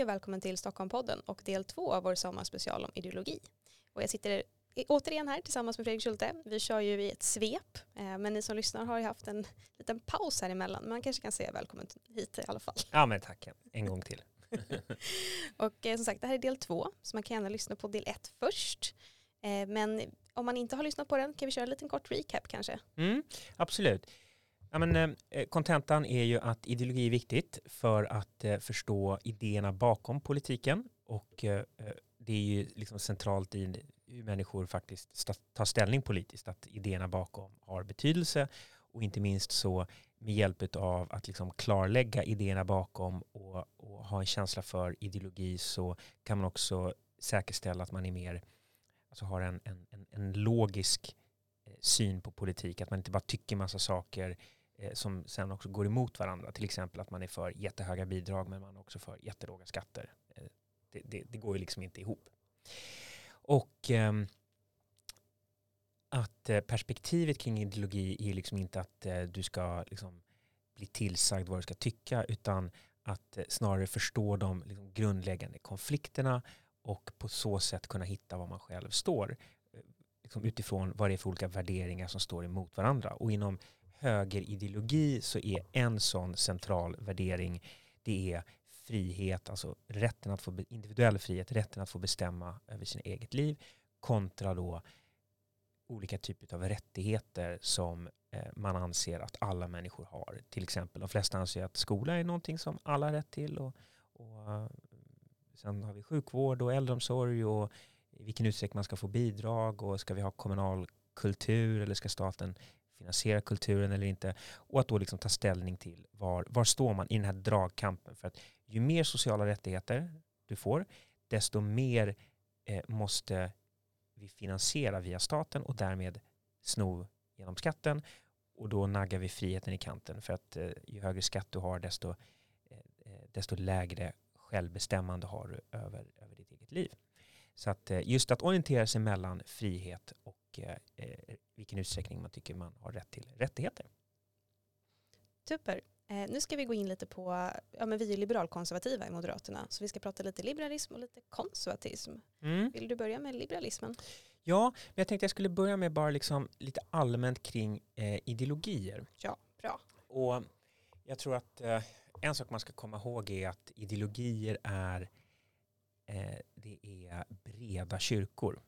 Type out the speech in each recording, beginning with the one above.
Hej och välkommen till Stockholmpodden och del två av vår sommarspecial om ideologi. Och jag sitter återigen här tillsammans med Fredrik Schulte. Vi kör ju i ett svep, eh, men ni som lyssnar har ju haft en liten paus här emellan. Man kanske kan säga välkommen hit i alla fall. Ja men tack, en gång till. och eh, som sagt, det här är del två, så man kan gärna lyssna på del ett först. Eh, men om man inte har lyssnat på den kan vi köra en liten kort recap kanske. Mm, absolut. Ja, men, eh, eh, kontentan är ju att ideologi är viktigt för att eh, förstå idéerna bakom politiken och eh, eh det är ju liksom centralt i hur människor faktiskt tar ställning politiskt, att idéerna bakom har betydelse och inte minst så med hjälp av att liksom klarlägga idéerna bakom och, och, ha en känsla för ideologi så kan man också säkerställa att man är mer, alltså har en, en, en logisk eh, syn på politik, att man inte bara tycker massa saker Eh, Eh, som sen också går emot varandra. Till exempel att man är för jättehöga bidrag men man är också för jättelåga skatter. Eh, det, det, det går ju liksom inte ihop. Och ehm, att eh, perspektivet kring ideologi är liksom inte att du ska liksom bli tillsagd vad du ska tycka utan att snarare förstå de liksom grundläggande konflikterna och på så sätt kunna hitta var man själv står liksom utifrån vad det är för olika värderingar som står emot varandra. Och inom högerideologi så är en sån central värdering det är frihet, alltså rätten att få individuell frihet, rätten att få bestämma över sin eget liv kontra då olika typer av rättigheter som eh, man anser att alla människor har. Till exempel de flesta anser att skola är någonting som alla har rätt till och, och eh, sen har vi sjukvård och äldreomsorg och i vilken utsträckning man ska få bidrag och ska vi ha kommunal kultur eller ska staten finansiera kulturen eller inte. Och att då liksom ta ställning till var, var står man i den här dragkampen. För att ju mer sociala rättigheter du får, desto mer eh, måste vi finansiera via staten och därmed sno genom skatten. Och då naggar vi friheten i kanten. För att eh, ju högre skatt du har, desto, eh, eh desto lägre självbestämmande har du över, över ditt eget liv. Så att eh, just att orientera sig mellan frihet och och eh, eh vilken utsträckning man tycker man har rätt till rättigheter. Super. Eh, nu ska vi gå in lite på, ja men vi är liberalkonservativa i Moderaterna, så vi ska prata lite liberalism och lite konservatism. Mm. Vill du börja med liberalismen? Ja, men jag tänkte jag skulle börja med bara liksom lite allmänt kring eh, ideologier. Ja, bra. Och jag tror att eh, en sak man ska komma ihåg är att ideologier är, eh, det är breda kyrkor.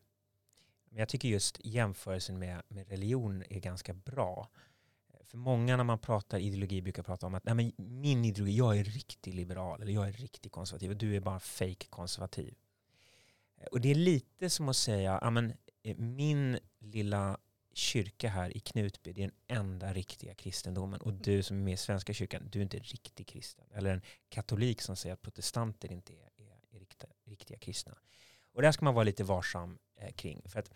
Men jag tycker just jämförelsen med, med religion är ganska bra. För många när man pratar ideologi brukar prata om att Nej, men min ideologi, jag är riktig liberal eller jag är riktig konservativ och du är bara fake konservativ. Och det är lite som att säga, ja, men, eh, min lilla kyrka här i Knutby, det är den enda riktiga kristendomen. Och du som är med i Svenska kyrkan, du är inte riktig kristen. Eller en katolik som säger att protestanter inte är, är, är riktiga, riktiga kristna. Och där ska man vara lite varsam eh, kring. För att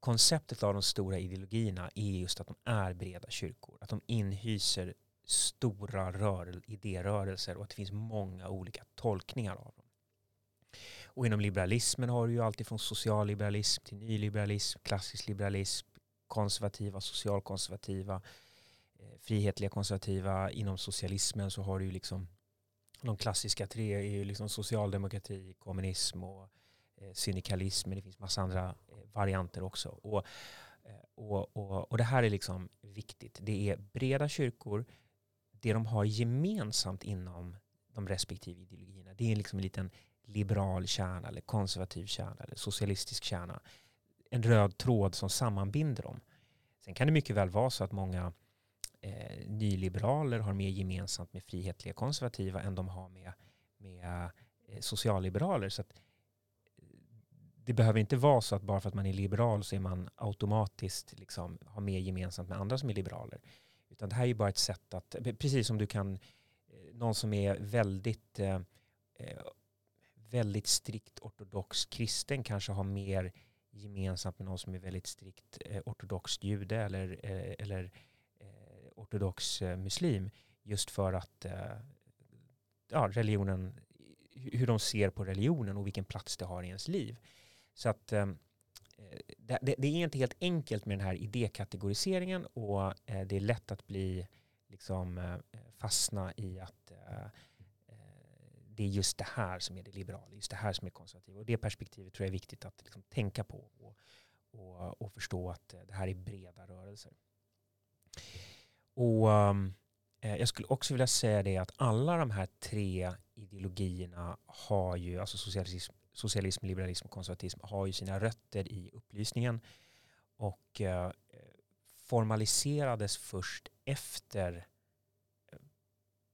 konceptet av de stora ideologierna är just att de är breda kyrkor. Att de inhyser stora rörel, idérörelser och att det finns många olika tolkningar av dem. Och inom liberalismen har du ju alltid från socialliberalism till nyliberalism, klassisk liberalism, konservativa, socialkonservativa, eh, frihetliga konservativa. Inom socialismen så har du ju liksom de klassiska tre är ju liksom socialdemokrati, kommunism och Eh, syndikalism, men det finns massa andra eh, varianter också. Och, eh, och, och, och det här är liksom viktigt. Det är breda kyrkor, det de har gemensamt inom de respektive ideologierna, det är liksom en liten liberal kärna eller konservativ kärna eller socialistisk kärna. En röd tråd som sammanbinder dem. Sen kan det mycket väl vara så att många eh, nyliberaler har mer gemensamt med frihetliga konservativa än de har med, med eh, socialliberaler. Så att det behöver inte vara så att bara för att man är liberal så är man automatiskt liksom, har mer gemensamt med andra som är liberaler. Utan det här är ju bara ett sätt att, eh, precis som du kan, eh, någon som är väldigt, eh, eh, väldigt strikt ortodox kristen kanske har mer gemensamt med någon som är väldigt strikt eh, ortodox jude eller, eh, eller eh, ortodox muslim. Just för att ja, religionen, hur de ser på religionen och vilken plats det har i ens liv. Så att eh, det, det, är inte helt enkelt med den här idékategoriseringen och eh, det är lätt att bli liksom eh, fastna i att det är just det här som är det liberala, just det här som är konservativt. Och det perspektivet tror jag är viktigt att liksom tänka på och, och, och förstå att det här är breda rörelser. Och jag skulle också vilja säga det att alla de här tre ideologierna har ju, alltså socialism, socialism liberalism och konservatism, har ju sina rötter i upplysningen och eh, formaliserades först efter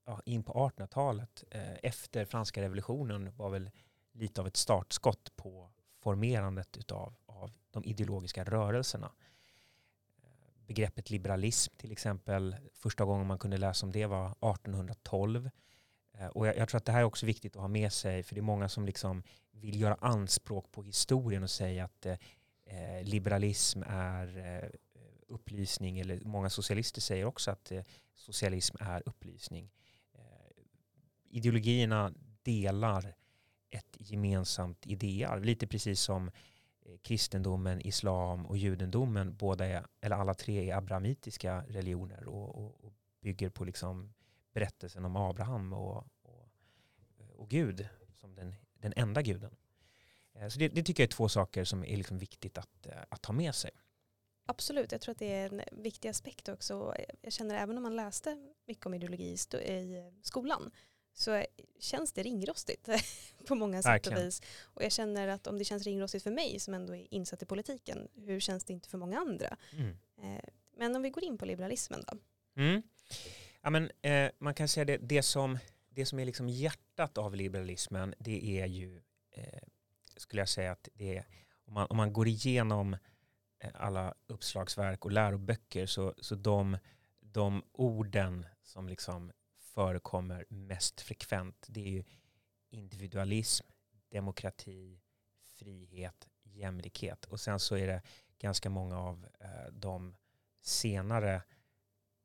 ja, in på 1800-talet, eh, efter franska revolutionen, var väl lite av ett startskott på formerandet utav, av de ideologiska rörelserna. Begreppet liberalism till exempel, första gången man kunde läsa om det var 1812. Eh, och jag, jag, tror att det här är också viktigt att ha med sig, för det är många som liksom vill göra anspråk på historien och säga att eh, eh liberalism är eh, upplysning, eller många socialister säger också att eh, socialism är upplysning eh, ideologierna delar ett gemensamt idéarv. Lite precis som eh, kristendomen, islam och judendomen, båda är, eller alla tre är abrahamitiska religioner och, och, och bygger på liksom berättelsen om Abraham och, och, och Gud som den, den enda guden. Eh, så det, det, tycker jag är två saker som är liksom viktigt att, eh, att ta med sig. Absolut, jag tror att det är en viktig aspekt också. Jag känner även om man läste mycket om ideologi i skolan så känns det ringrostigt på många sätt Verkligen. och vis. Och jag känner att om det känns ringrostigt för mig som ändå är insatt i politiken, hur känns det inte för många andra? Mm. Eh, men om vi går in på liberalismen då? Mm. Ja, men, eh, man kan säga det, det som, det som är liksom hjärtat av liberalismen, det är ju, eh, skulle jag säga att det är, om man, om man går igenom eh, alla uppslagsverk och läroböcker så, så de, de orden som liksom förekommer mest frekvent det är ju individualism, demokrati, frihet, jämlikhet. Och sen så är det ganska många av eh, de senare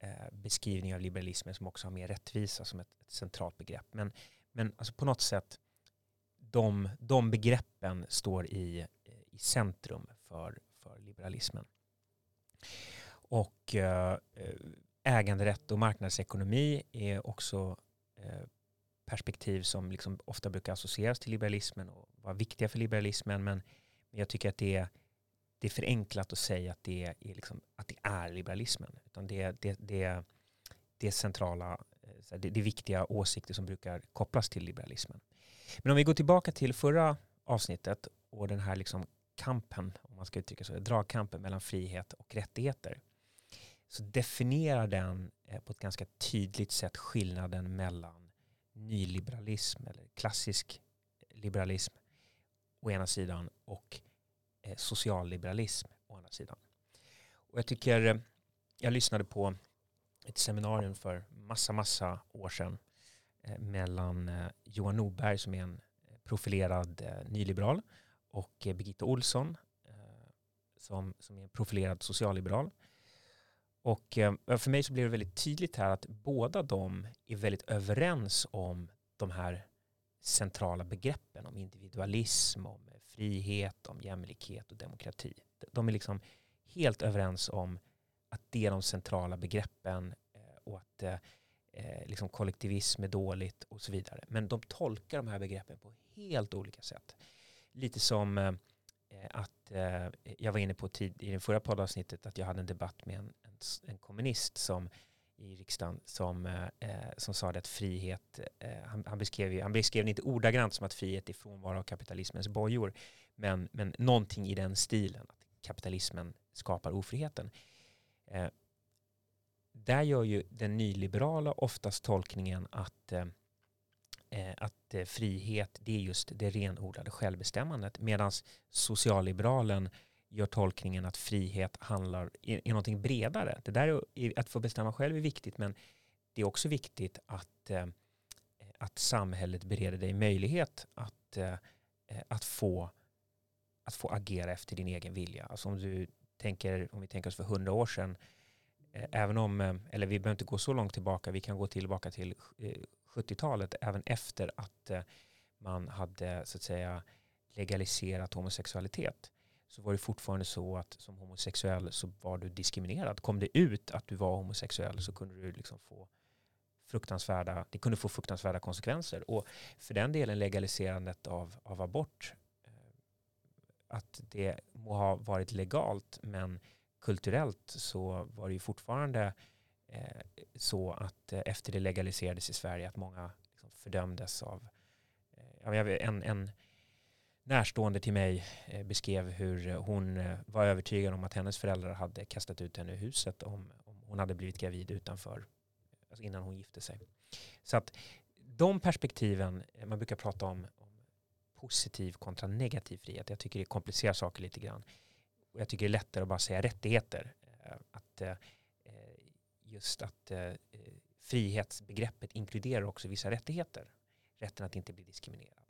Eh, beskrivning av liberalismen som också har mer rättvisa som ett, ett centralt begrepp. Men, men alltså på något sätt, de, de begreppen står i, i centrum för, för liberalismen. Och eh, äganderätt och marknadsekonomi är också eh, perspektiv som liksom ofta brukar associeras till liberalismen och vara viktiga för liberalismen. Men jag tycker att det är, det är förenklat att säga att det är, liksom, att det är liberalismen. Utan det, det, det, det är centrala, eh, det, det är viktiga åsikter som brukar kopplas till liberalismen. Men om vi går tillbaka till förra avsnittet och den här liksom kampen, om man ska uttrycka så, dragkampen mellan frihet och rättigheter så definierar den eh, på ett ganska tydligt sätt skillnaden mellan nyliberalism eller klassisk eh, liberalism å ena sidan och Eh, socialliberalism å andra sidan. Och jag tycker, eh, jag lyssnade på ett seminarium för massa, massa år sedan eh, mellan Johan Norberg som är en profilerad nyliberal och Birgitta Olsson som, som är en profilerad socialliberal. Och för mig så blev det väldigt tydligt här att båda de är väldigt överens om de här centrala begreppen om individualism, om frihet, om jämlikhet och demokrati. De är liksom helt överens om att det är de centrala begreppen eh, och att eh, eh, liksom kollektivism är dåligt och så vidare. Men de tolkar de här begreppen på helt olika sätt. Lite som eh, att jag var inne på tid, i det förra poddavsnittet att jag hade en debatt med en, en kommunist som i riksdagen som, eh, eh som sa att frihet, eh, han, han, beskrev, han beskrev det inte ordagrant som att frihet är frånvaro av kapitalismens bojor, men, men någonting i den stilen, att kapitalismen skapar ofriheten. Eh, där gör ju den nyliberala oftast tolkningen att, eh, eh att eh, frihet det är just det renodlade självbestämmandet, medan socialliberalen gör tolkningen att frihet handlar är, är någonting bredare. Det där är, att få bestämma själv är viktigt men det är också viktigt att, eh, att samhället bereder dig möjlighet att, eh, eh, att, få, att få agera efter din egen vilja. Alltså om, du tänker, om vi tänker oss för hundra år sedan, eh, även om, eh, eller vi behöver inte gå så långt tillbaka, vi kan gå tillbaka till eh, 70-talet, även efter att eh, man hade så att säga legaliserat homosexualitet så var det fortfarande så att som homosexuell så var du diskriminerad. Kom det ut att du var homosexuell så kunde du liksom få fruktansvärda, det kunde få fruktansvärda konsekvenser. Och för den delen legaliserandet av, av abort, eh, att det må ha varit legalt men kulturellt så var det ju fortfarande eh, så att eh, efter det legaliserades i Sverige att många liksom fördömdes av eh, en, en närstående till mig eh, beskrev hur hon eh, var övertygad om att hennes föräldrar hade kastat ut henne ur huset om, om hon hade blivit gravid utanför, alltså innan hon gifte sig. Så att de perspektiven, eh, man brukar prata om, om positiv kontra negativ frihet. Jag tycker det komplicerar saker lite grann. Och jag tycker det är lättare att bara säga rättigheter. Att just att frihetsbegreppet inkluderar också vissa rättigheter. Rätten att inte bli diskriminerad.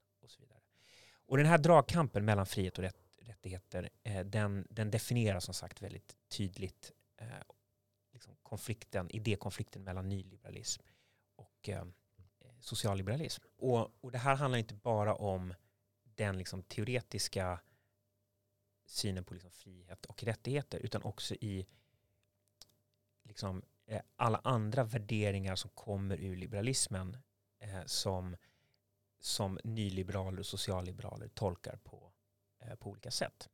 Och den här dragkampen mellan frihet och rätt, rättigheter, eh, den, den definierar som sagt väldigt tydligt eh, liksom konflikten, idékonflikten mellan nyliberalism och eh, socialliberalism. Och, och det här handlar inte bara om den liksom teoretiska synen på liksom frihet och rättigheter utan också i liksom, eh, alla andra värderingar som kommer ur liberalismen eh, som som nyliberaler och socialliberaler tolkar på, eh, på olika sätt.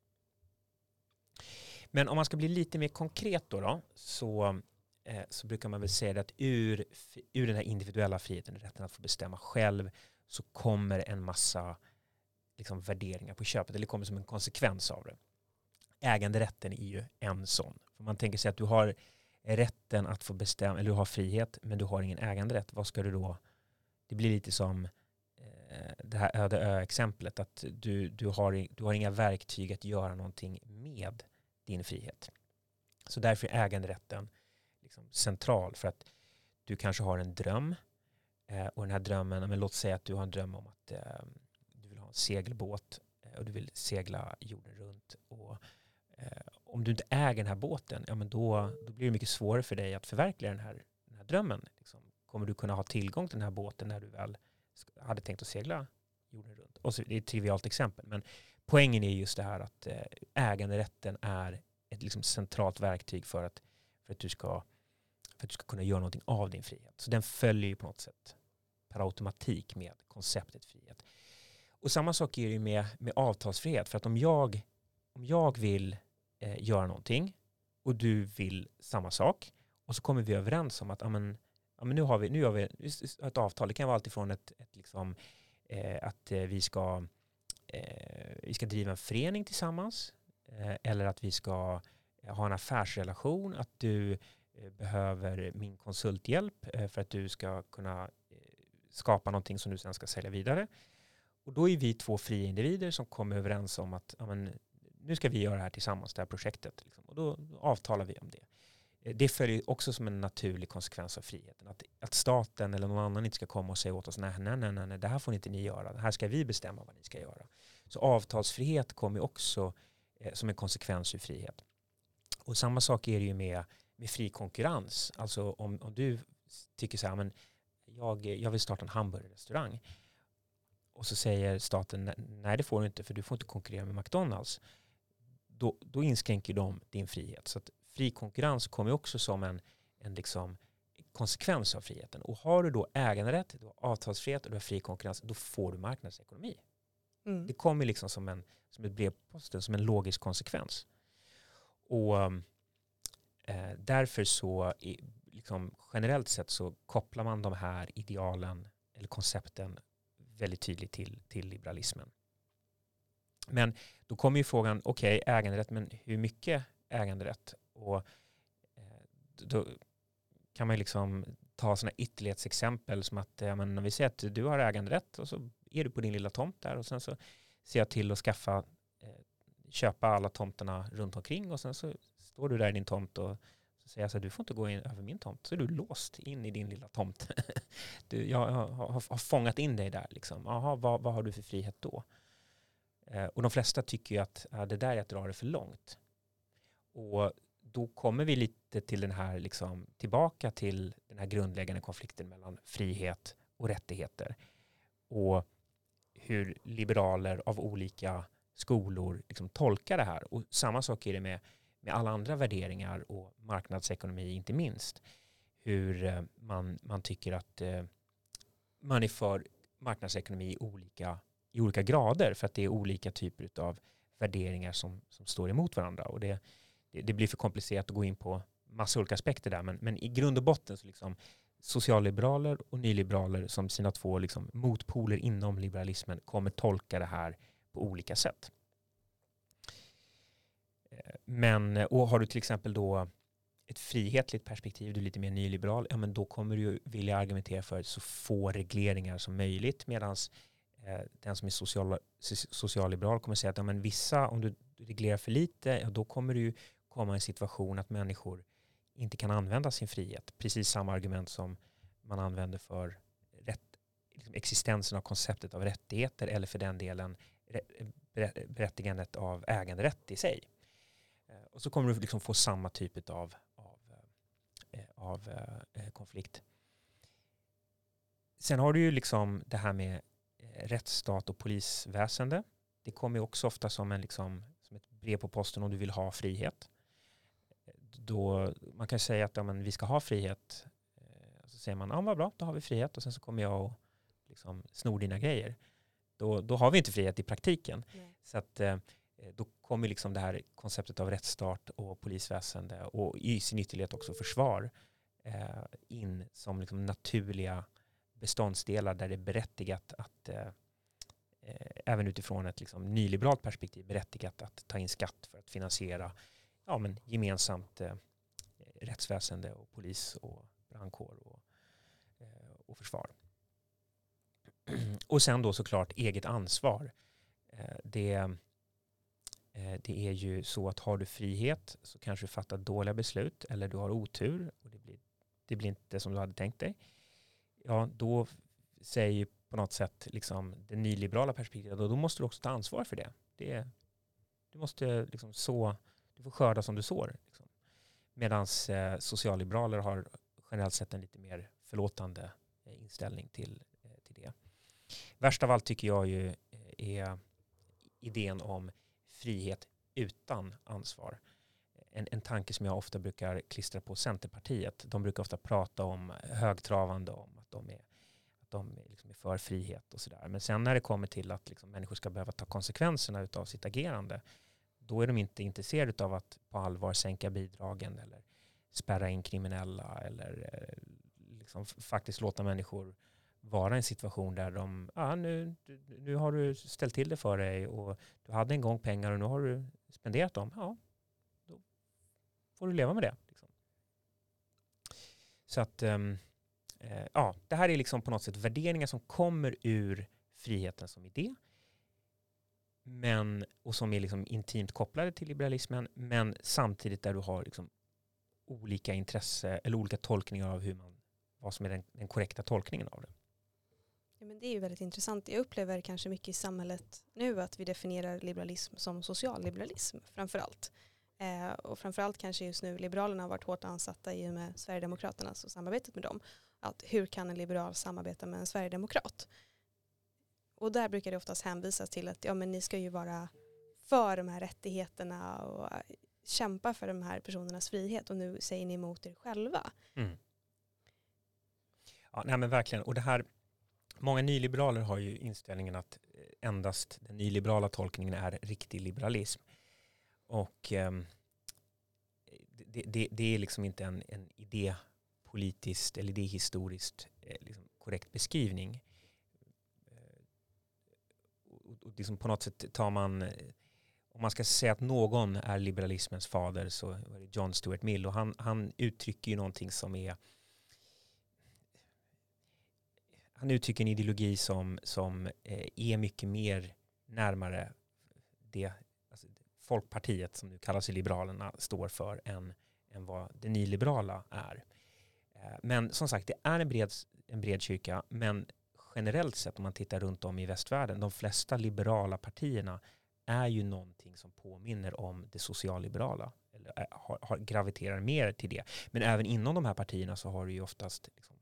Men om man ska bli lite mer konkret då, då så, eh, så brukar man väl säga att ur, ur den här individuella friheten, rätten att få bestämma själv, så kommer en massa liksom, värderingar på köpet, eller kommer som en konsekvens av det. Äganderätten är ju en sån. För man tänker sig att du har rätten att få bestämma, eller du har frihet, men du har ingen äganderätt. Vad ska du då? Det blir lite som Eh, det här öde ö-exemplet, att du, du, har, du har inga verktyg att göra någonting med din frihet. Så därför är äganderätten liksom central för att du kanske har en dröm eh, och den här drömmen, men låt säga att du har en dröm om att eh, du vill ha en segelbåt och du vill segla jorden runt. Och, om du inte äger den här båten, ja, men då, då blir det mycket svårare för dig att förverkliga den här, den här drömmen. Liksom. Kommer du kunna ha tillgång till den här båten när du väl hade tänkt att segla jorden runt. Och så, det är ett trivialt exempel, men poängen är just det här att eh, äganderätten är ett liksom centralt verktyg för att, för, att du ska, för att du ska kunna göra någonting av din frihet. Så den följer ju på något sätt per automatik med konceptet frihet. Och samma sak är det med, med avtalsfrihet. För att om jag, om jag vill eh, göra någonting och du vill samma sak och så kommer vi överens om att amen, ja, men nu har vi, nu har vi ett avtal. Det kan vara alltifrån ett, ett liksom, eh, att eh, vi ska, eh, vi ska driva en förening tillsammans eh, eller att vi ska ha en affärsrelation, att du eh, behöver min konsulthjälp eh, för att du ska kunna eh, skapa någonting som du sen ska sälja vidare. Och då är vi två fria individer som kommer överens om att ja, men, nu ska vi göra det här tillsammans, det här projektet. Liksom. Och då avtalar vi om det. Eh, det följer också som en naturlig konsekvens av friheten. Att, att staten eller någon annan inte ska komma och säga åt oss nej, nej, nej, nej, det här får inte ni göra. Det här ska vi bestämma vad ni ska göra. Så avtalsfrihet kommer också eh, som en konsekvens ur frihet. Och samma sak är det ju med, med fri konkurrens. Alltså om, om du tycker så här, men jag, jag vill starta en hamburgerrestaurang. Och så säger staten, nej det får du inte för du får inte konkurrera med McDonalds. Då, då inskränker de din frihet. Så fri konkurrens kommer också som en, en liksom konsekvens av friheten. Och har du då äganderätt, du har avtalsfrihet och du har fri konkurrens, då får du marknadsekonomi. Mm. Det kommer liksom som, en, som ett brev på posten, som en logisk konsekvens. Och eh, därför så, i, liksom, generellt sett så kopplar man de här idealen eller koncepten väldigt tydligt till, till liberalismen. Men då kommer ju frågan, okej, okay, äganderätt, men hur mycket äganderätt? Och eh, då kan man liksom ta sådana ytterlighetsexempel som att ja, men vi säger att du har äganderätt och så är du på din lilla tomt där och sen så ser jag till att skaffa, eh, köpa alla tomterna runt omkring och sen så står du där i din tomt och så säger jag så här, du får inte gå in över min tomt. Så är du låst in i din lilla tomt. du, jag har, har, har, fångat in dig där. Liksom. Jaha, vad, vad har du för frihet då? Eh, och de flesta tycker ju att ja, det där är att dra det för långt. Och då kommer vi lite till den här, liksom, tillbaka till den här grundläggande konflikten mellan frihet och rättigheter. Och hur liberaler av olika skolor liksom tolkar det här. Och samma sak är det med, med alla andra värderingar och marknadsekonomi inte minst. hur eh, man, man tycker att eh, man är för marknadsekonomi i olika, i olika grader för att det är olika typer av värderingar som, som står emot varandra. Och det, det, det, blir för komplicerat att gå in på massa olika aspekter där, men, men i grund och botten så liksom socialliberaler och nyliberaler som sina två liksom motpoler inom liberalismen kommer tolka det här på olika sätt. Eh, men och har du till exempel då ett frihetligt perspektiv, du är lite mer nyliberal, ja men då kommer du vilja argumentera för så få regleringar som möjligt medan eh, den som är social, socialliberal kommer säga att ja, men vissa, om du reglerar för lite, ja, då kommer du komma i en situation att människor inte kan använda sin frihet. Precis samma argument som man använder för rätt, liksom existensen av konceptet av rättigheter eller för den delen berättigandet av äganderätt i sig. Eh, och så kommer du liksom få samma typ av, av, eh, av eh, konflikt. Sen har du ju liksom det här med rättsstat och polisväsende. Det kommer också ofta som, en liksom, som ett brev på posten om du vill ha frihet då man kan säga att ja, men vi ska ha frihet. Eh, så säger man, ja vad bra, då har vi frihet och sen så kommer jag och liksom snor dina grejer. Då, då har vi inte frihet i praktiken. Nej. Så att eh, då kommer liksom det här konceptet av rättsstat och polisväsende och i sin ytterlighet också försvar eh, in som liksom naturliga beståndsdelar där det är berättigat att eh, även utifrån ett liksom nyliberalt perspektiv berättigat att ta in skatt för att finansiera ja, men gemensamt eh, rättsväsende och polis och brandkår och, eh, och försvar. Och sen då såklart eget ansvar. Eh, det, eh, det är ju så att har du frihet så kanske du fattar dåliga beslut eller du har otur och det blir, det blir inte som du hade tänkt dig. Ja, då säger ju på något sätt liksom det nyliberala perspektivet och då måste du också ta ansvar för det. det du måste liksom så du får skörda som du sår. Liksom. Medan eh, socialliberaler har generellt sett en lite mer förlåtande eh, inställning till, eh, till det. Värst av allt tycker jag ju eh, är idén om frihet utan ansvar. En, en tanke som jag ofta brukar klistra på Centerpartiet. De brukar ofta prata om högtravande om att de är, att de liksom är för frihet och sådär. Men sen när det kommer till att liksom människor ska behöva ta konsekvenserna av sitt agerande då är de inte intresserade av att på allvar sänka bidragen eller spärra in kriminella eller eh, liksom faktiskt låta människor vara i en situation där de, ah, nu, nu har du ställt till det för dig och du hade en gång pengar och nu har du spenderat dem. Ja, då får du leva med det. Liksom. Så att, um, eh, ja, det här är liksom på något sätt värderingar som kommer ur friheten som idé men, och som är liksom intimt kopplade till liberalismen, men samtidigt där du har liksom olika intresse eller olika tolkningar av hur man, vad som är den, den korrekta tolkningen av det. Ja, men det är ju väldigt intressant. Jag upplever kanske mycket i samhället nu att vi definierar liberalism som socialliberalism framför allt. Eh, och framförallt kanske just nu Liberalerna har varit hårt ansatta i och med Sverigedemokraterna och samarbetet med dem. Att hur kan en liberal samarbeta med en sverigedemokrat? Och där brukar det oftast hänvisas till att ja, men ni ska ju vara för de här rättigheterna och äh, kämpa för de här personernas frihet och nu säger ni emot er själva. Mm. Ja, nej men verkligen. Och det här, många nyliberaler har ju inställningen att eh, endast den nyliberala tolkningen är riktig liberalism. Och eh, det, det, det, är liksom inte en, en idépolitiskt eller idéhistoriskt eh, liksom korrekt beskrivning och liksom på något sätt tar man, eh, om man ska säga att någon är liberalismens fader så är det John Stuart Mill och han, han uttrycker ju någonting som är han uttrycker en ideologi som, som eh, är mycket mer närmare det alltså Folkpartiet som nu kallas Liberalerna står för än, än vad det nyliberala är. Eh, men som sagt, det är en bred, en bred kyrka, men generellt sett om man tittar runt om i västvärlden, de flesta liberala partierna är ju någonting som påminner om det socialliberala. Eller eh, har, har, graviterar mer till det. Men även inom de här partierna så har du ju oftast liksom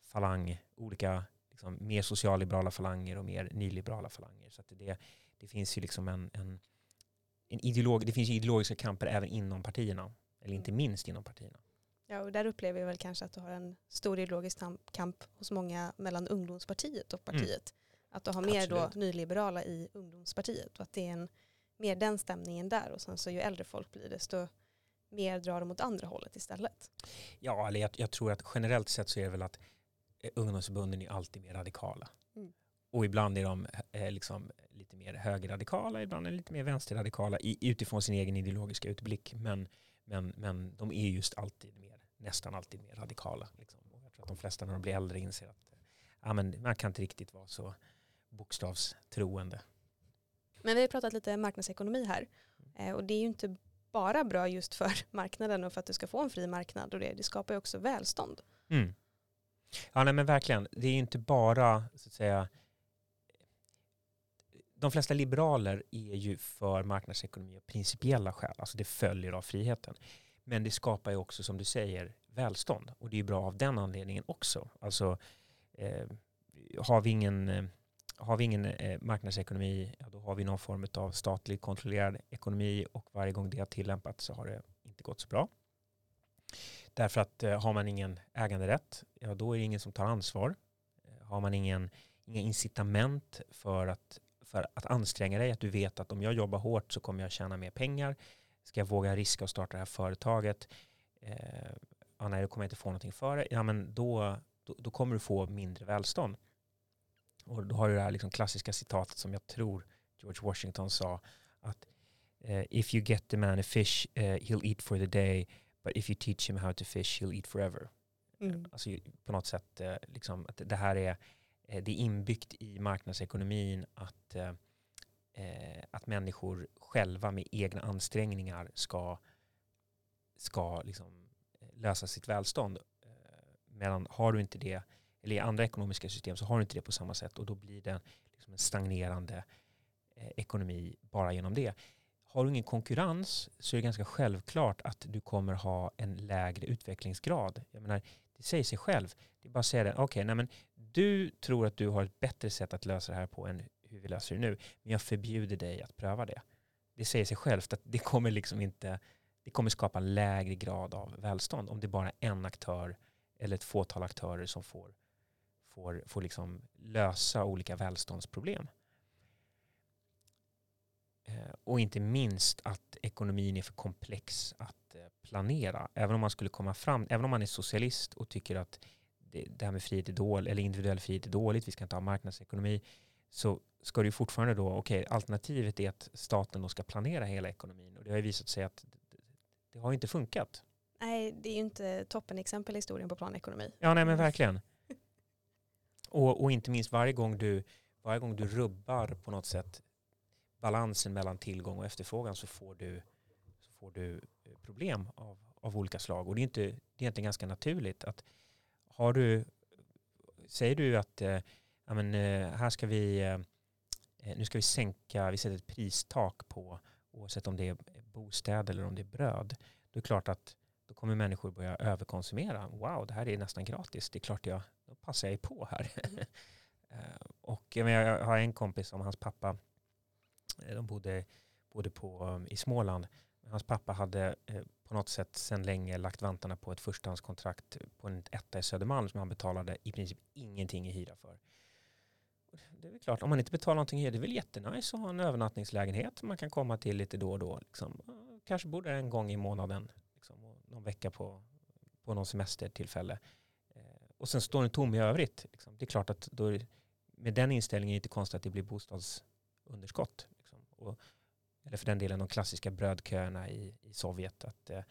falang, olika liksom, mer socialliberala falanger och mer nyliberala falanger. Så det, det finns ju liksom en, en, en ideolog, det finns ideologiska kamper även inom partierna. Eller inte minst inom partierna. Ja, och där upplever jag väl kanske att du har en stor ideologisk kamp hos många mellan ungdomspartiet och mm. partiet. Mm. Att du har mer Absolut. då nyliberala i ungdomspartiet och att det är en, mer den stämningen där och sen så ju äldre folk blir desto mer drar de åt andra hållet istället. Ja, eller jag, jag tror att generellt sett så är det väl att eh, ungdomsförbunden är alltid mer radikala. Mm. Och ibland är de eh, liksom lite mer högerradikala, ibland är de lite mer vänsterradikala i, utifrån sin egen ideologiska utblick. Men, men, men de är just alltid mer, nästan alltid mer radikala. Liksom. Jag tror att de flesta när de blir äldre inser att ja, men man kan inte riktigt vara så bokstavstroende. Men vi har pratat lite marknadsekonomi här. Eh, och det är ju inte bara bra just för marknaden och för att du ska få en fri marknad och det, det skapar ju också välstånd. Mm. Ja, nej, men verkligen. Det är ju inte bara så att säga de flesta liberaler är ju för marknadsekonomi av principiella skäl, alltså det följer av friheten. Men det skapar ju också, som du säger, välstånd. Och det är ju bra av den anledningen också. Alltså, eh, har vi ingen, eh, har vi ingen eh, marknadsekonomi, ja, då har vi någon form av statligt kontrollerad ekonomi och varje gång det har tillämpats så har det inte gått så bra. Därför att eh, har man ingen äganderätt, ja, då är det ingen som tar ansvar. Eh, har man ingen, inga incitament för att för att anstränga dig, att du vet att om jag jobbar hårt så kommer jag tjäna mer pengar. Ska jag våga riska och starta det här företaget? Eh, ja, nej, då kommer jag inte få någonting för det. Ja, men då, då, då, kommer du få mindre välstånd. Och då har du det här liksom klassiska citatet som jag tror George Washington sa att uh, if you get the man a fish uh, he'll eat for the day but if you teach him how to fish he'll eat forever. Mm. Alltså på något sätt liksom att det här är Eh, det är inbyggt i marknadsekonomin att, eh, att människor själva med egna ansträngningar ska, ska liksom eh, lösa sitt välstånd. Eh, medan har du inte det, eller i andra ekonomiska system så har du inte det på samma sätt och då blir det liksom en stagnerande eh, ekonomi bara genom det. Har du ingen konkurrens så är det ganska självklart att du kommer ha en lägre utvecklingsgrad. Jag menar, det säger sig själv. Det är bara att säga det, okej, okay, du tror att du har ett bättre sätt att lösa det här på än hur vi löser det nu. Men jag förbjuder dig att pröva det. Det säger sig självt att det kommer liksom inte, det kommer skapa lägre grad av välstånd om det är bara är en aktör eller ett fåtal aktörer som får, får, får liksom lösa olika välståndsproblem. Eh, och inte minst att ekonomin är för komplex att eh, planera. Även om man skulle komma fram, även om man är socialist och tycker att det, det här med frihet är dåligt, eller individuell frihet är dåligt, vi ska inte ha marknadsekonomi, så ska det fortfarande då, okej, okay, alternativet är att staten då ska planera hela ekonomin. Och det har ju visat sig att det, det har inte funkat. Nej, det är ju inte toppen exempel i historien på planekonomi. Ja, nej men verkligen. Och, och inte minst varje gång, du, varje gång du rubbar på något sätt balansen mellan tillgång och efterfrågan så får du, så får du problem av, av olika slag. Och det är, inte, det är egentligen ganska naturligt att har du, säger du att eh, ja, men, eh, här ska vi, eh, Eh, nu ska vi sänka, vi sätter ett pristak på oavsett om det är bostäder eller om det är bröd. Då är det klart att då kommer människor börja överkonsumera. Wow, det här är nästan gratis. Det är klart jag, då passar jag på här. Mm. och jag har en kompis som hans pappa, eh, de bodde, bodde på, um, i Småland. Hans pappa hade på något sätt sedan länge lagt vantarna på ett förstahandskontrakt på en etta i Södermalm som han betalade i princip ingenting i hyra för. Det är väl klart, om man inte betalar någonting i det är väl jättenice att ha en övernattningslägenhet man kan komma till lite då och då. Liksom. Kanske bor där en gång i månaden, liksom, någon vecka på, på någon semestertillfälle. Eh, och sen står den tom i övrigt. Liksom. Det är klart att då är, med den inställningen är det inte konstigt att det blir bostadsunderskott. Liksom. Och eller för den delen de klassiska brödköerna i, i Sovjet. Att, eh, eh,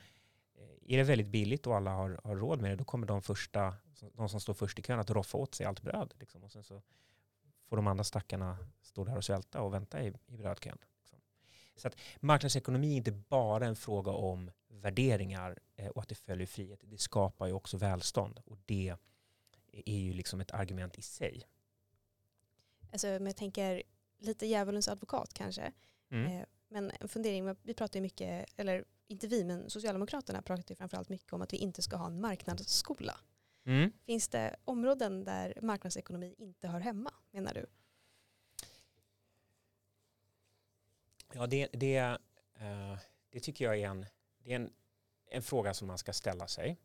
är det väldigt billigt och alla har, har råd med det, då kommer de, första, de som står först i kön att roffa åt sig allt bröd. Liksom. Och sen så får de andra stackarna stå där och svälta och vänta i, i brödkön. Liksom. Så att marknadsekonomi är inte bara en fråga om värderingar eh, och att det följer frihet. Det skapar ju också välstånd och det är ju liksom ett argument i sig. Alltså, men jag tänker lite djävulens advokat kanske. Mm. Eh, men en fundering, vi pratar ju mycket, eller inte vi, men Socialdemokraterna pratar ju framförallt mycket om att vi inte ska ha en marknadsskola. Mm. Finns det områden där marknadsekonomi inte hör hemma, menar du? Ja, det, det, uh, det tycker jag är, en, det är en, en fråga som man ska ställa sig.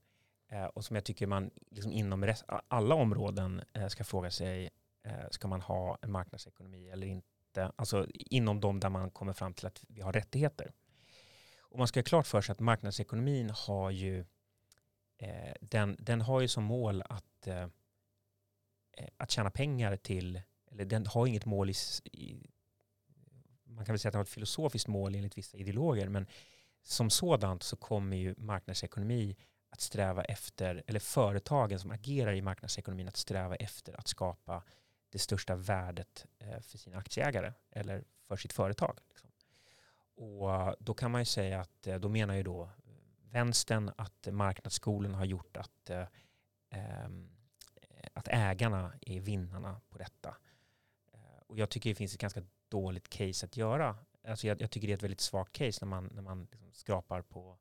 eh, och som jag tycker man liksom inom rest, alla områden eh, ska fråga sig, eh, ska man ha en marknadsekonomi eller inte? Alltså inom de där man kommer fram till att vi har rättigheter. Och man ska ha klart för sig att marknadsekonomin har ju, eh, den, den har ju som mål att, eh, eh, att tjäna pengar till, eller den har inget mål i, i man kan väl säga att det har ett filosofiskt mål enligt vissa ideologer, men som sådant så kommer ju marknadsekonomi att sträva efter, eller företagen som agerar i marknadsekonomin att sträva efter att skapa det största värdet eh, för sina aktieägare eller för sitt företag. Liksom. Och då kan man ju säga att eh, då menar ju då vänstern att marknadsskolan har gjort att, eh, ehm, att ägarna är vinnarna på detta. Eh, och jag tycker det finns ett ganska dåligt case att göra. Alltså jag, jag tycker det är ett väldigt svagt case när man, när man liksom skrapar på,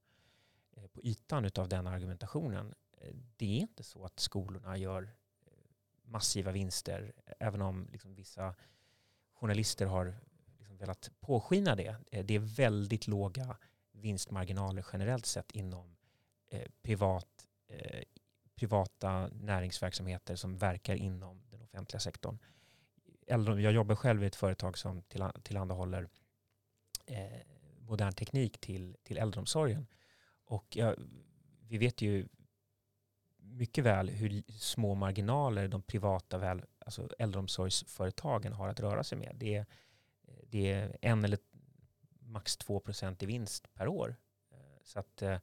eh, på ytan av den argumentationen. Eh, det är inte så att skolorna gör eh, massiva vinster, även om liksom vissa journalister har liksom velat påskina det. Det är väldigt låga vinstmarginaler generellt sett inom eh, privat, eh, privata näringsverksamheter som verkar inom den offentliga sektorn jag jobbar själv i ett företag som tillhandahåller eh, modern teknik till, till äldreomsorgen. Och jag, vi vet ju mycket väl hur små marginaler de privata väl, alltså äldreomsorgsföretagen har att röra sig med. Det är, det är en eller max två procent i vinst per år. Eh, så att, eh,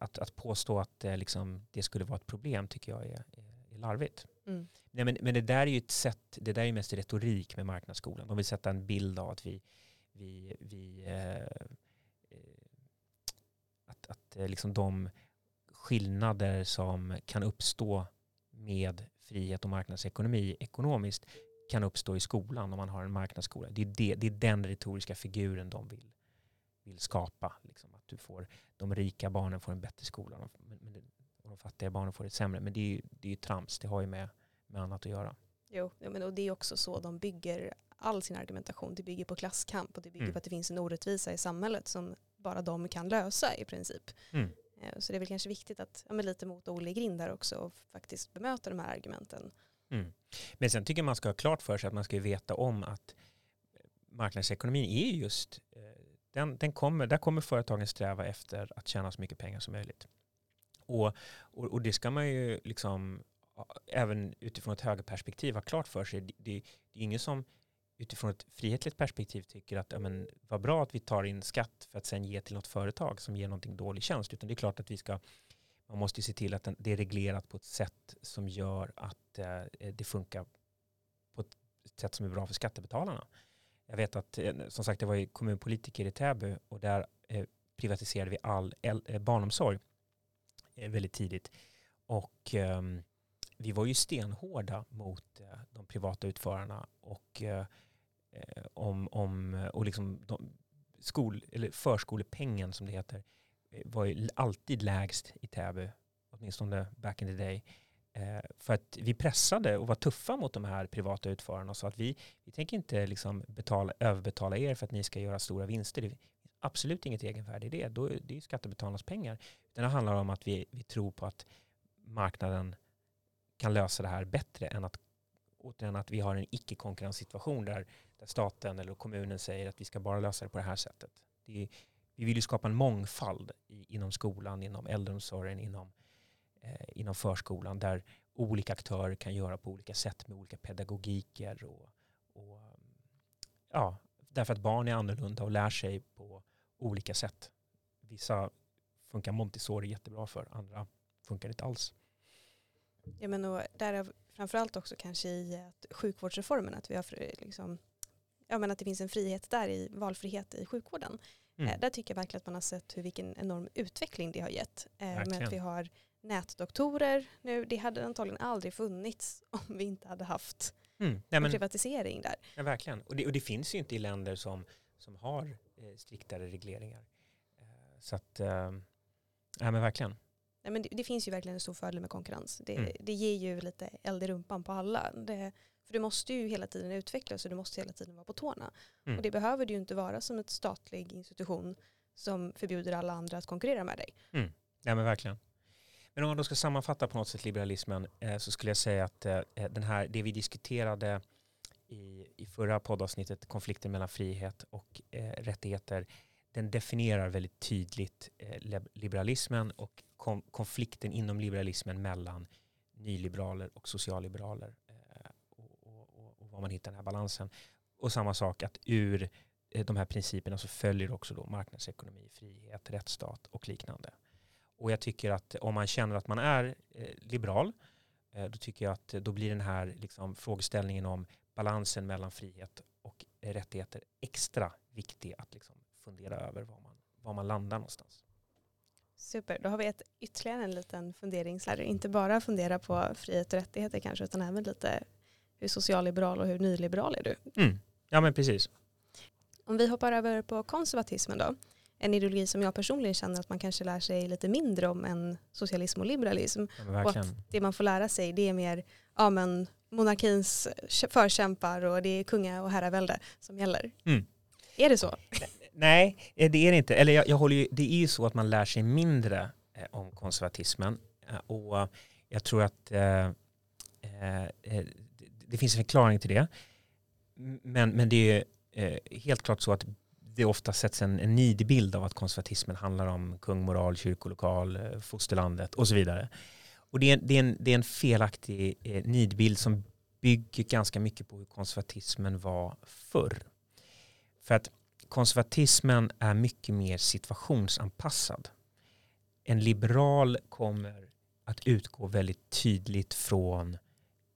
att, att påstå att eh, liksom, det skulle vara ett problem tycker jag är, är larvigt. Mm. Nej, men, men det där är ju ett sätt, det där är mest retorik med marknadsskolan. De vill sätta en bild av att vi, vi, vi eh, eh, att, att eh, liksom de skillnader som kan uppstå med frihet och marknadsekonomi ekonomiskt kan uppstå i skolan om man har en marknadsskola. Det är, det, det är den retoriska figuren de vill, vill skapa. Liksom, att du får, de rika barnen får en bättre skola och de fattiga barnen får det sämre. Men det är ju, det är ju trams, det har ju med med annat att göra. Jo, men och det är också så de bygger all sin argumentation. Det bygger på klasskamp och det bygger mm. på att det finns en orättvisa i samhället som bara de kan lösa i princip. Mm. Eh, så det är väl kanske viktigt att ja, lite mot Olle Grind där också och faktiskt bemöta de här argumenten. Mm. Men sen tycker jag man ska ha klart för sig att man ska veta om att eh, marknadsekonomin är just, eh, den, den kommer, där kommer företagen sträva efter att tjäna så mycket pengar som möjligt. Och, och, och det ska man ju liksom även utifrån ett högerperspektiv ha klart för sig. Det, det, det är ingen som utifrån ett frihetligt perspektiv tycker att ja, men, vad bra att vi tar in skatt för att sen ge till något företag som ger någonting dålig tjänst. Utan det är klart att vi ska, man måste se till att det är reglerat på ett sätt som gör att eh, det funkar på ett sätt som är bra för skattebetalarna. Jag vet att, eh, som sagt, jag var kommunpolitiker i Täby och där eh, privatiserade vi all eh, barnomsorg eh, väldigt tidigt. Och ehm, vi var ju stenhårda mot eh, de privata utförarna och, eh, eh, om, om, och liksom de, skol, eller förskolepengen som det heter var ju alltid lägst i Täby, åtminstone back in the day. Eh, för att vi pressade och var tuffa mot de här privata utförarna och sa att vi, vi tänker inte liksom betala, överbetala er för att ni ska göra stora vinster. Det finns absolut inget egenvärde i det. Då, det är skattebetalarnas pengar. det handlar om att vi, vi tror på att marknaden kan lösa det här bättre än att, återigen att vi har en icke-konkurrenssituation där, där staten eller kommunen säger att vi ska bara lösa det på det här sättet. Det är, vi vill ju skapa en mångfald i, inom skolan, inom äldreomsorgen, inom, eh, inom förskolan där olika aktörer kan göra på olika sätt med olika pedagogiker. Och, och, ja, därför att barn är annorlunda och lär sig på olika sätt. Vissa funkar Montessori jättebra för, andra funkar inte alls. Ja, men och därav framförallt också kanske i att sjukvårdsreformen, att vi har liksom, ja, men att det finns en frihet där i valfrihet i sjukvården. Mm. Eh, där tycker jag verkligen att man har sett hur vilken enorm utveckling det har gett. Eh, med att vi har nätdoktorer nu. Det hade antagligen aldrig funnits om vi inte hade haft mm. Nej, men, privatisering där. Ja, verkligen. Och det, och det, finns ju inte i länder som, som har eh, striktare regleringar. Eh, så att, eh, ja men verkligen. Nej, men det, det, finns ju verkligen en stor fördel med konkurrens. Det, mm. det ger ju lite eld i rumpan på alla. Det, för du måste ju hela tiden utvecklas och du måste hela tiden vara på tårna. Mm. Och det behöver du ju inte vara som ett statlig institution som förbjuder alla andra att konkurrera med dig. Mm. Ja men verkligen. Men om man då ska sammanfatta på något sätt liberalismen eh, så skulle jag säga att eh, den här, det vi diskuterade i, i förra poddavsnittet, konflikten mellan frihet och eh, rättigheter, den definierar väldigt tydligt eh, liberalismen och kom, konflikten inom liberalismen mellan nyliberaler och socialliberaler eh, och, och, och, var man hittar den här balansen. Och samma sak att ur eh, de här principerna så följer också då marknadsekonomi, frihet, rättsstat och liknande. Och jag tycker att om man känner att man är eh, liberal, eh, då tycker jag att då blir den här liksom, frågeställningen om balansen mellan frihet och rättigheter extra viktig att liksom, fundera över var man, var man landar någonstans. Super, då har vi ett, ytterligare en liten fundering. Så här, inte bara fundera på frihet och rättigheter kanske, utan även lite hur socialliberal och hur nyliberal är du? Mm. Ja men precis. Om vi hoppar över på konservatismen då, en ideologi som jag personligen känner att man kanske lär sig lite mindre om än socialism och liberalism. Ja, och att det man får lära sig det är mer ja, men, monarkins förkämpar och det är kunga och herravälde som gäller. Mm. Är det så? Nej, eh, det är det inte. Eller jag, jag håller ju, det är ju så att man lär sig mindre eh, om konservatismen. Eh, och jag tror att eh, eh, det finns en förklaring till det. Men, men det är eh, helt klart så att det ofta sätts en, en nidbild av att konservatismen handlar om kungmoral, kyrkolokal, eh, fosterlandet och så vidare. Och det är, det är, en, det är en felaktig eh, nidbild som bygger ganska mycket på hur konservatismen var förr. För att konservatismen är mycket mer situationsanpassad. En liberal kommer att utgå väldigt tydligt från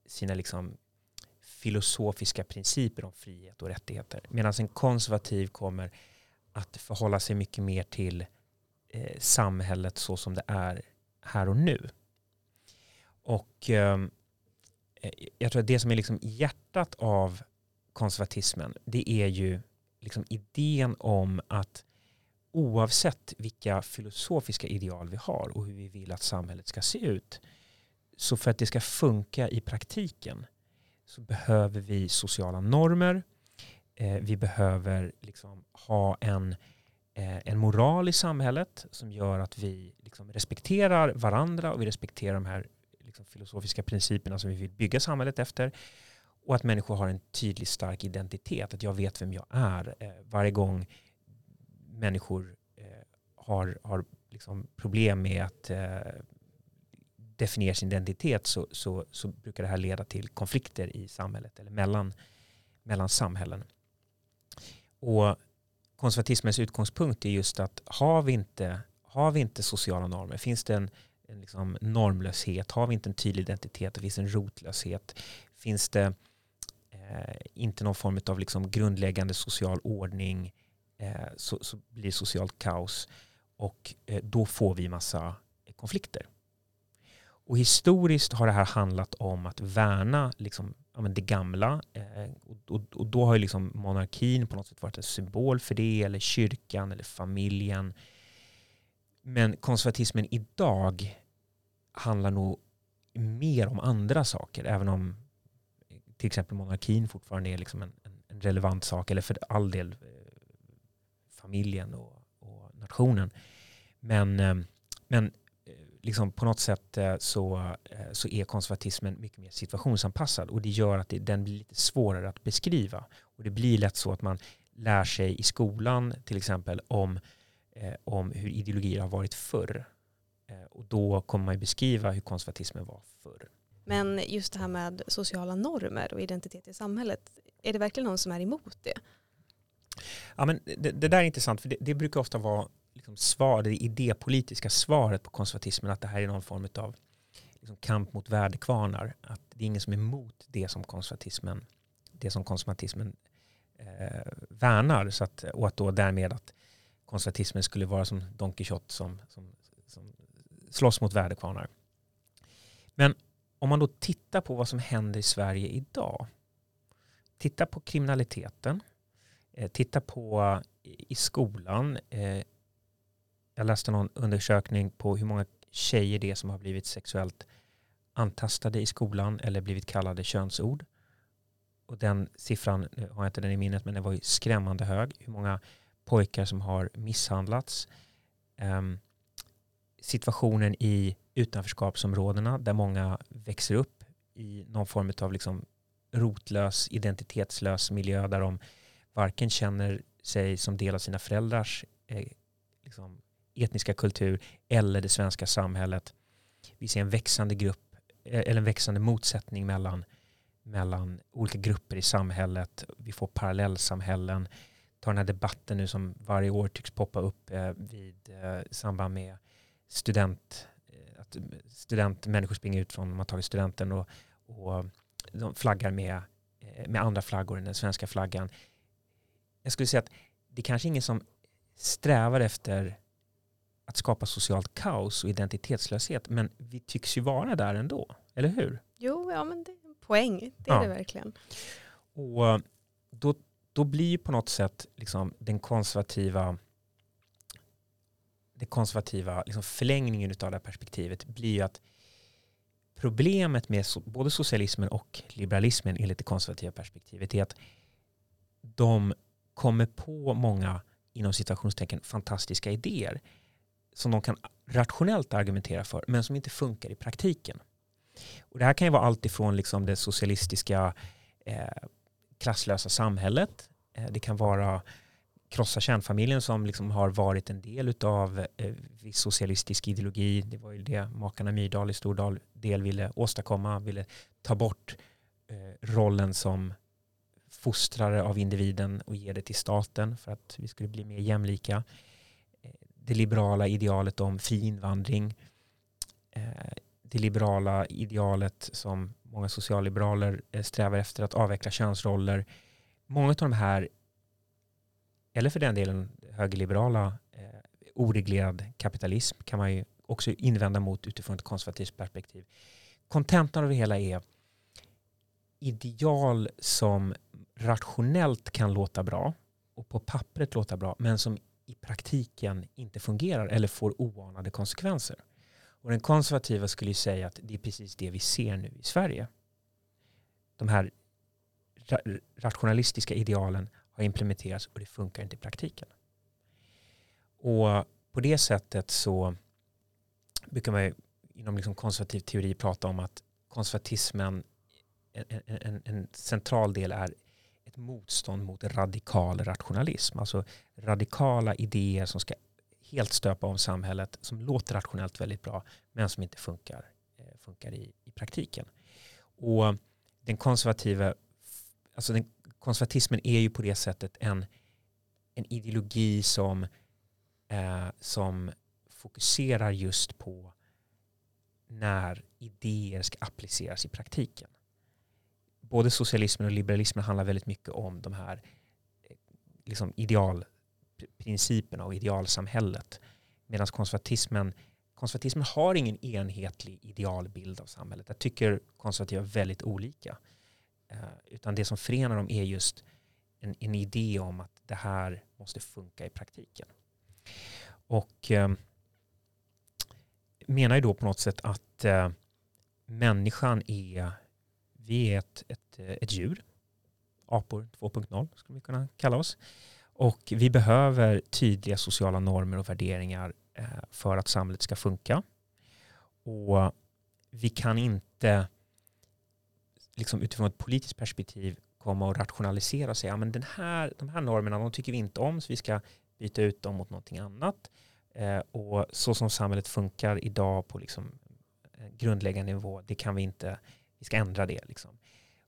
sina liksom filosofiska principer om frihet och rättigheter. Medan en konservativ kommer att förhålla sig mycket mer till eh, samhället så som det är här och nu. Och ehm, eh, jag tror att det som är liksom hjärtat av konservatismen det är ju liksom idén om att oavsett vilka filosofiska ideal vi har och hur vi vill att samhället ska se ut så för att det ska funka i praktiken så behöver vi sociala normer. Eh, vi behöver liksom ha en, eh, en moral i samhället som gör att vi liksom respekterar varandra och vi respekterar de här liksom filosofiska principerna som vi vill bygga samhället efter. Och att människor har en tydlig stark identitet, att jag vet vem jag är. Eh, varje gång människor eh, har, har liksom problem med att eh, definierar sin identitet så, så, så, brukar det här leda till konflikter i samhället eller mellan, mellan samhällen. Och konservatismens utgångspunkt är just att har vi inte, har vi inte sociala normer, finns det en, en liksom normlöshet, har vi inte en tydlig identitet, det finns en rotlöshet, finns det eh, inte någon form av liksom grundläggande social ordning eh, så, så, blir socialt kaos och eh, då får vi massa konflikter. Och historiskt har det här handlat om att värna liksom, ja, det gamla. Eh, och, och, då har ju liksom monarkin på något sätt varit en symbol för det, eller kyrkan eller familjen. Men konservatismen idag handlar nog mer om andra saker, även om till exempel monarkin fortfarande är liksom en, en relevant sak, eller för all del eh, familjen och, och nationen. Men, eh, men liksom på något sätt så, så är konservatismen mycket mer situationsanpassad och det gör att det, den blir lite svårare att beskriva. Och det blir lätt så att man lär sig i skolan till exempel om, om hur ideologier har varit förr. och då kommer man beskriva hur konservatismen var förr. Men just det här med sociala normer och identitet i samhället, är det verkligen någon som är emot det? Ja, men det, det där är intressant, för det, det brukar ofta vara liksom svar, det idépolitiska svaret på konservatismen, att det här är någon form av liksom kamp mot värdekvarnar. Att det är ingen som är emot det som konservatismen, det som konservatismen eh, värnar. Så att, och att då därmed att konservatismen skulle vara som Don Quixote som, som, som slåss mot värdekvarnar. Men om man då tittar på vad som händer i Sverige idag. Titta på kriminaliteten. Eh, titta på i skolan. Eh, jag läste någon undersökning på hur många tjejer det är som har blivit sexuellt antastade i skolan eller blivit kallade könsord. Och den siffran, nu har jag inte den i minnet, men den var ju skrämmande hög. Hur många pojkar som har misshandlats. Um, situationen i utanförskapsområdena där många växer upp i någon form av liksom rotlös, identitetslös miljö där de varken känner sig som del av sina föräldrars eh, liksom, etniska kultur eller det svenska samhället. Vi ser en växande grupp eh, eller en växande motsättning mellan, mellan olika grupper i samhället. Vi får parallellsamhällen. Ta den här debatten nu som varje år tycks poppa upp eh, vid eh, samband med student, eh, att student, människor springer ut från, man tagit studenten och, och eh, de flaggar med, eh, med andra flaggor än den svenska flaggan. Jag skulle säga att det är kanske är ingen som strävar efter att skapa socialt kaos och identitetslöshet, men vi tycks ju vara där ändå, eller hur? Jo, ja men det är en poäng, det är ja. det verkligen. Och då, då blir på något sätt liksom den konservativa den konservativa liksom förlängningen av det här perspektivet blir ju att problemet med både socialismen och liberalismen enligt det konservativa perspektivet är att de kommer på många inom citationstecken fantastiska idéer som de kan rationellt argumentera för men som inte funkar i praktiken. Och det här kan ju vara allt ifrån liksom det socialistiska eh, klasslösa samhället. Eh, det kan vara krossa kärnfamiljen som liksom har varit en del av eh, viss socialistisk ideologi. Det var ju det makarna Myrdal i stor del ville åstadkomma, ville ta bort eh, rollen som fostrare av individen och ge det till staten för att vi skulle bli mer jämlika. Det liberala idealet om fri invandring. Eh, det liberala idealet som många socialliberaler eh, strävar efter att avveckla könsroller. Många av de här eller för den delen högerliberala eh, oreglerad kapitalism kan man ju också invända mot utifrån ett konservativt perspektiv. Kontentan av det hela är ideal som rationellt kan låta bra och på pappret låta bra men som praktiken inte fungerar eller får oanade konsekvenser. Och den konservativa skulle ju säga att det är precis det vi ser nu i Sverige. De här rationalistiska idealen har implementerats och det funkar inte i praktiken. Och på det sättet så brukar man inom liksom konservativ teori prata om att konservatismen, en, en, en, central del är ett motstånd mot radikal rationalism. Alltså radikala idéer som ska helt stöpa om samhället som låter rationellt väldigt bra men som inte funkar, eh, funkar i, i praktiken. Och den konservativa, alltså den konservatismen är ju på det sättet en, en ideologi som, eh, som fokuserar just på när idéer ska appliceras i praktiken. Både socialismen och liberalismen handlar väldigt mycket om de här eh, liksom idealprinciperna och idealsamhället. Medan konservatismen, konservatismen har ingen enhetlig idealbild av samhället. Jag tycker konservativa väldigt olika. Eh, utan det som förenar dem är just en, en, idé om att det här måste funka i praktiken. Och eh, menar ju då på något sätt att eh, människan är, vi är ett, ett, eh, ett djur, apor 2.0 skulle vi kunna kalla oss. Och vi behöver tydliga sociala normer och värderingar eh, för att samhället ska funka. Och vi kan inte liksom utifrån ett politiskt perspektiv komma och rationalisera och säga ja, den här, de här normerna de tycker vi inte om så vi ska byta ut dem mot någonting annat. Eh, och så som samhället funkar idag på liksom, grundläggande nivå, det kan vi inte, vi ska ändra det. Liksom.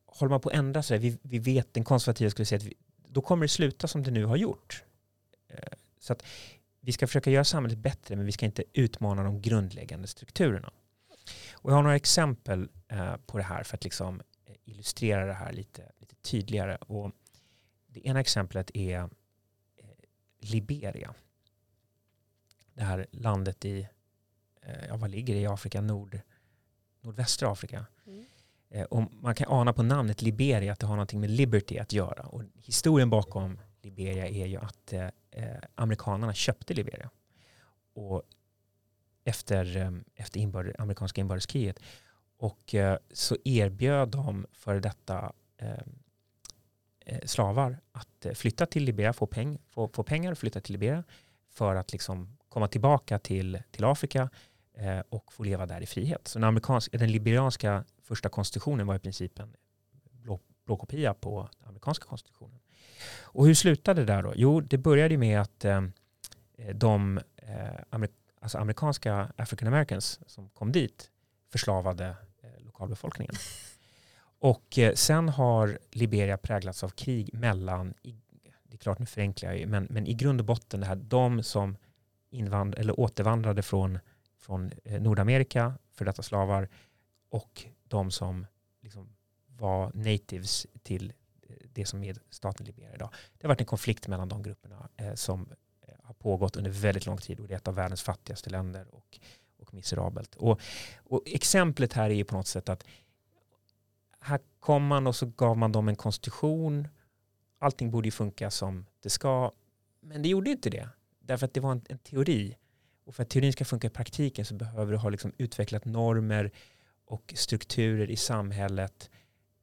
Håller man på att ändra så där, vi, vi vet, den konservativa skulle säga att vi, då kommer det sluta som det nu har gjort. Eh, så att vi ska försöka göra samhället bättre men vi ska inte utmana de grundläggande strukturerna. Och jag har några exempel eh, på det här för att liksom eh, illustrera det här lite, lite tydligare. Och det ena exemplet är Liberia. Det här landet i, ja vad ligger det i Afrika? Nord, nordvästra Afrika. Eh, och man kan ana på namnet Liberia att det har någonting med liberty att göra. Och historien bakom Liberia är ju att eh, eh amerikanerna köpte Liberia. Och efter, eh, efter inbörd, amerikanska inbördeskriget. Och eh, så erbjöd de för detta eh, slavar att flytta till Liberia, få, peng, få, få pengar och flytta till Liberia för att liksom komma tillbaka till, till Afrika eh, och få leva där i frihet. Så den, amerikanska, den liberianska första konstitutionen var i princip en blå, blåkopia på den amerikanska konstitutionen. Och hur slutade det där då? Jo, det började med att eh, de eh, alltså amerikanska African Americans som kom dit förslavade eh, lokalbefolkningen. Och eh, sen har Liberia präglats av krig mellan, det är klart nu förenklar jag men, men i grund och botten det här, de som invand, eller återvandrade från, från eh, Nordamerika, för detta slavar, och de som liksom var natives till eh, det som är staten Liberia idag. Det har varit en konflikt mellan de grupperna eh, som eh, har pågått under väldigt lång tid och det är ett av världens fattigaste länder och, och miserabelt. Och, och exemplet här är ju på något sätt att här kom man och så gav man dem en konstitution. Allting borde ju funka som det ska. Men det gjorde inte det. Därför att det var en, en teori. Och för att teorin ska funka i praktiken så behöver du ha liksom utvecklat normer och strukturer i samhället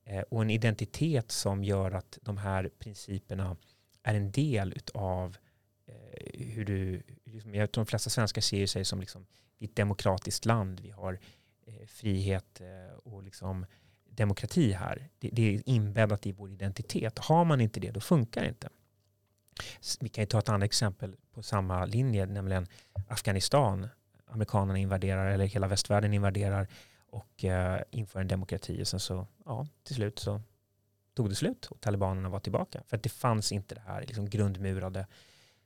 eh, och en identitet som gör att de här principerna är en del av eh, hur du, liksom, jag tror de flesta svenskar ser sig som liksom, ett demokratiskt land. Vi har eh, frihet och liksom demokrati här. Det, det, är inbäddat i vår identitet. Har man inte det, då funkar det inte. Vi kan ju ta ett annat exempel på samma linje, nämligen Afghanistan. Amerikanerna invaderar, eller hela västvärlden invaderar och eh, inför en demokrati. Och sen så, ja, till slut så tog det slut och talibanerna var tillbaka. För att det fanns inte det här liksom grundmurade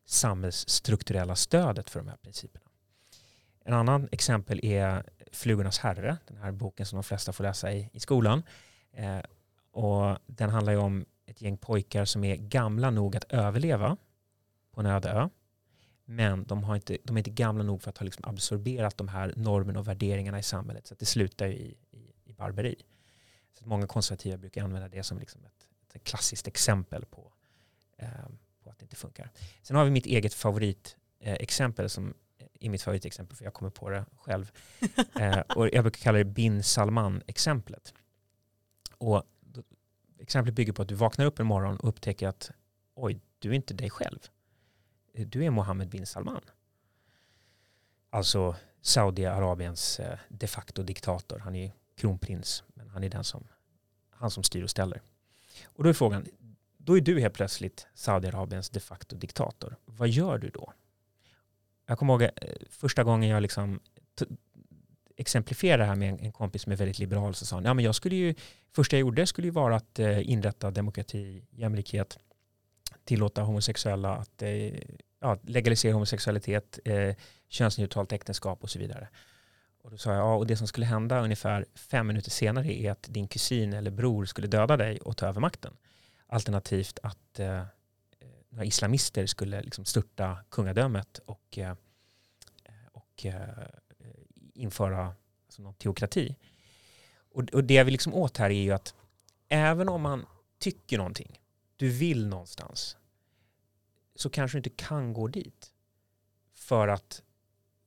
samhällsstrukturella stödet för de här principerna. En annan exempel är Flugornas herre, den här boken som de flesta får läsa i, i skolan. Eh, och den handlar ju om ett gäng pojkar som är gamla nog att överleva på en öde ö. Men de, har inte, de är inte gamla nog för att ha liksom absorberat de här normerna och värderingarna i samhället. Så det slutar ju i, i, i barbari. Så många konservativa brukar använda det som liksom ett, ett klassiskt exempel på, eh, på att det inte funkar. Sen har vi mitt eget favoritexempel eh, som är mitt favoritexempel för jag kommer på det själv. eh, och jag brukar kalla det bin Salman-exemplet. Och då, exemplet bygger på att du vaknar upp en morgon och upptäcker att oj, du är inte dig själv. Du är Mohammed bin Salman. Alltså Saudiarabiens eh, de facto diktator. Han är kronprins, men han är den som, han som styr och ställer. Och då är frågan, då är du helt plötsligt Saudiarabiens de facto diktator. Vad gör du då? Jag kommer ihåg eh, första gången jag liksom exemplifierade det här med en, kompis som är väldigt liberal så sa han, ja men jag skulle ju, första jag gjorde skulle ju vara att eh, inrätta demokrati, jämlikhet, tillåta homosexuella att ja, legalisera homosexualitet, eh, könsneutralt äktenskap och så vidare. Och då sa jag, ja och det som skulle hända ungefär fem minuter senare är att din kusin eller bror skulle döda dig och ta över makten. Alternativt att eh, eh några islamister skulle liksom störta kungadömet och, eh, eh och eh, eh, införa alltså någon teokrati. Och, och det jag vill liksom åt här är ju att även om man tycker någonting, du vill någonstans, så kanske du inte kan gå dit. För att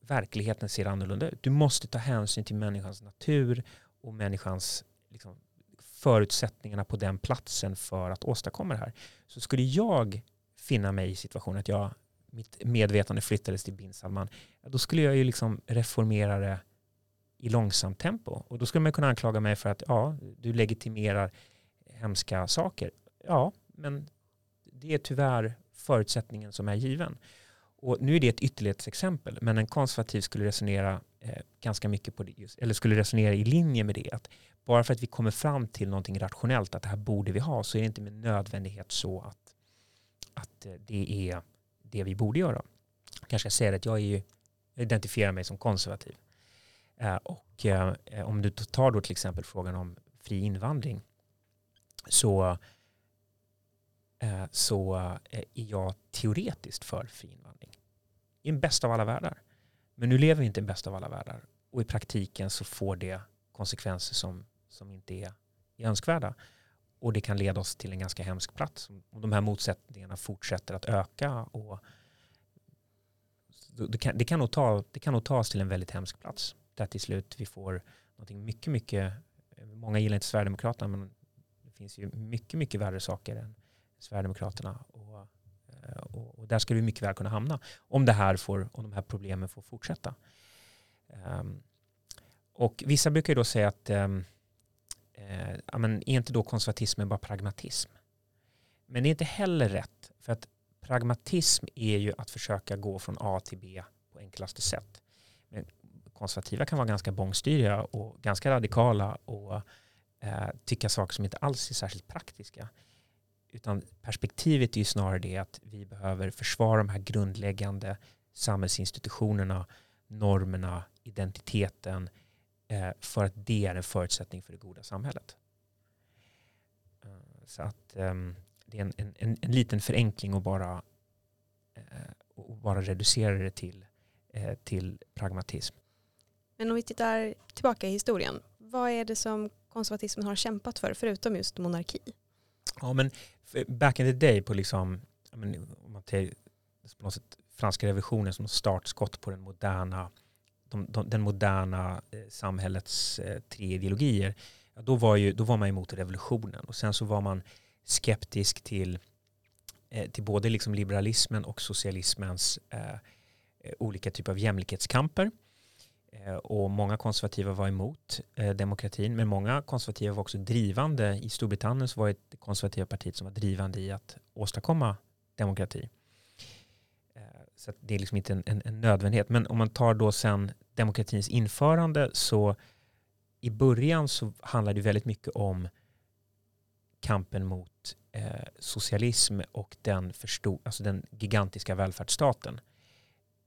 verkligheten ser annorlunda ut. Du måste ta hänsyn till människans natur och människans liksom, förutsättningarna på den platsen för att åstadkomma det här. Så skulle jag finna mig i situationen att jag, mitt medvetande flyttades till bin Salman, då skulle jag ju liksom reformera det i långsamt tempo. Och då skulle man kunna anklaga mig för att ja, du legitimerar hemska saker. Ja, men det är tyvärr förutsättningen som är given. Och nu är det ett ytterlighetsexempel, men en konservativ skulle resonera eh, ganska mycket på det, just, eller skulle resonera i linje med det. Att bara för att vi kommer fram till någonting rationellt, att det här borde vi ha, så är det inte med nödvändighet så att att eh, det är det vi borde göra. Jag kanske ska säga att jag, är, identifierar mig som konservativ. Eh, och eh, om du tar då till exempel frågan om fri invandring så, Eh, så eh, är jag teoretiskt för fri invandring. I en bästa av alla världar. Men nu lever vi inte i en bästa av alla världar. Och i praktiken så får det konsekvenser som, som inte är önskvärda. Och det kan leda oss till en ganska hemsk plats. Om de här motsättningarna fortsätter att öka. Och det, kan, det, kan nog ta, det kan nog ta oss till en väldigt hemsk plats. Där till slut vi får någonting mycket, mycket, många gillar inte Sverigedemokraterna men det finns ju mycket, mycket värre saker än Sverigedemokraterna. Och, eh, och, och där skulle vi mycket väl kunna hamna om det här får, om de här problemen får fortsätta. Um, och vissa brukar ju då säga att um, eh, men är inte då konservatismen bara pragmatism? Men det är inte heller rätt. För att pragmatism är ju att försöka gå från A till B på enklaste sätt. Men konservativa kan vara ganska bångstyriga och ganska radikala och eh, tycka saker som inte alls är särskilt praktiska. Utan perspektivet är ju snarare det att vi behöver försvara de här grundläggande samhällsinstitutionerna, normerna, identiteten eh, för att det är en förutsättning för det goda samhället. Eh, så att um, det är en, en, en, liten förenkling att bara, eh, och bara reducera det till, eh, till pragmatism. Men om vi tittar tillbaka i historien, vad är det som konservatismen har kämpat för förutom just monarki? Ja, men back in the day på liksom, men, om man tar, på något sätt, franska revolutionen som startskott på den moderna, de, de, den moderna eh, samhällets eh, tre ideologier, ja, då, var ju, då var man emot revolutionen och sen så var man skeptisk till, eh, till både liksom liberalismen och socialismens eh, eh, olika typer av jämlikhetskamper. Eh, och många konservativa var emot eh, demokratin, men många konservativa var också drivande. I Storbritannien så var det det konservativa partiet som var drivande i att åstadkomma demokrati. Eh, så det är liksom inte en, en, en, nödvändighet. Men om man tar då sen demokratins införande så i början så handlade det väldigt mycket om kampen mot eh, socialism och den, alltså den gigantiska välfärdsstaten.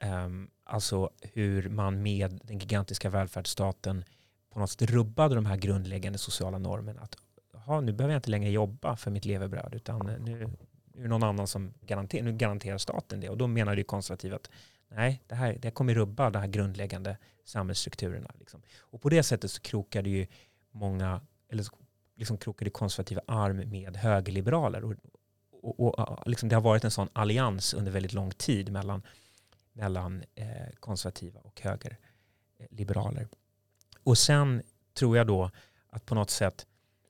Um, alltså hur man med den gigantiska välfärdsstaten på något sätt rubbade de här grundläggande sociala normerna. Att aha, nu behöver jag inte längre jobba för mitt levebröd utan nu, är det någon annan som garanterar, nu garanterar staten det. Och då menar ju konservativa att nej, det här det kommer rubba de här grundläggande samhällsstrukturerna. Liksom. Och på det sättet så krokade ju många, eller liksom krokade konservativa arm med högerliberaler. Och, och, och liksom det har varit en sån allians under väldigt lång tid mellan mellan eh, konservativa och högerliberaler. Eh, och sen tror jag då att på något sätt,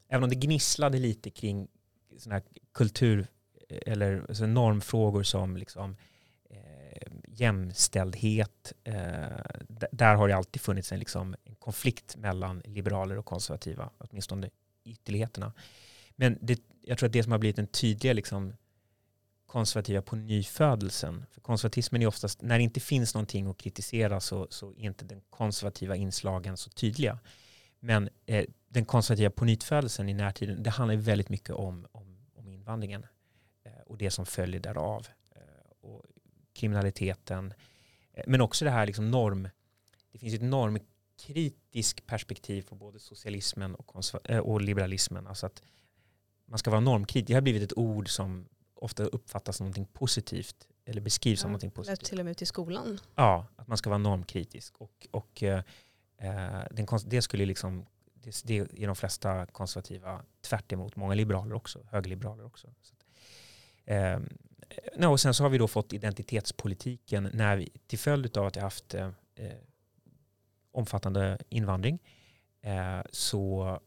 även om det gnisslade lite kring såna här kultur eh, eller alltså normfrågor som liksom, eh, jämställdhet, eh, där har det alltid funnits en, liksom, en konflikt mellan liberaler och konservativa, åtminstone ytterligheterna. Men det, jag tror att det som har blivit en tydlig liksom, konservativa på nyfödelsen. För konservatismen är oftast, när det inte finns någonting att kritisera så, så är inte den konservativa inslagen så tydliga. Men eh, den konservativa på nyfödelsen i närtiden, det handlar väldigt mycket om, om, om invandringen eh, och det som följer därav. Eh, och kriminaliteten, eh, men också det här liksom norm, det finns ett normkritiskt perspektiv på både socialismen och, eh, och liberalismen. Alltså att man ska vara normkritisk. Det har blivit ett ord som ofta uppfattas som någonting positivt eller beskrivs ja, som någonting positivt. Till och med till skolan. Ja, att man ska vara normkritisk. Och, och eh, den, det skulle liksom, det, det är de flesta konservativa tvärt emot, många liberaler också, högerliberaler också. Så eh, no, och sen så har vi då fått identitetspolitiken när vi, till följd av att vi haft eh, omfattande invandring eh, så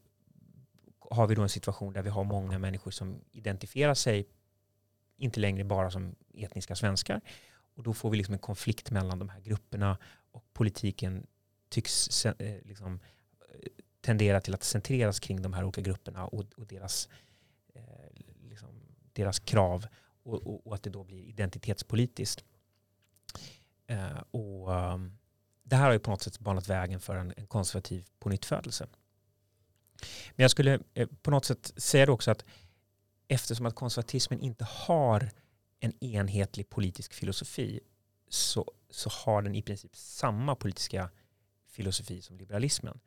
har vi då en situation där vi har många människor som identifierar sig inte längre bara som etniska svenskar. Och då får vi liksom en konflikt mellan de här grupperna och politiken tycks eh, liksom, eh, tendera till att centreras kring de här olika grupperna och, och deras, eh, liksom, deras krav och, och, och, att det då blir identitetspolitiskt. Eh, och, um, det här har ju på något sätt banat vägen för en, en konservativ pånyttfödelse. Men jag skulle eh, på något sätt säga också att eftersom att konservatismen inte har en enhetlig politisk filosofi så, så har den i princip samma politiska filosofi som liberalismen.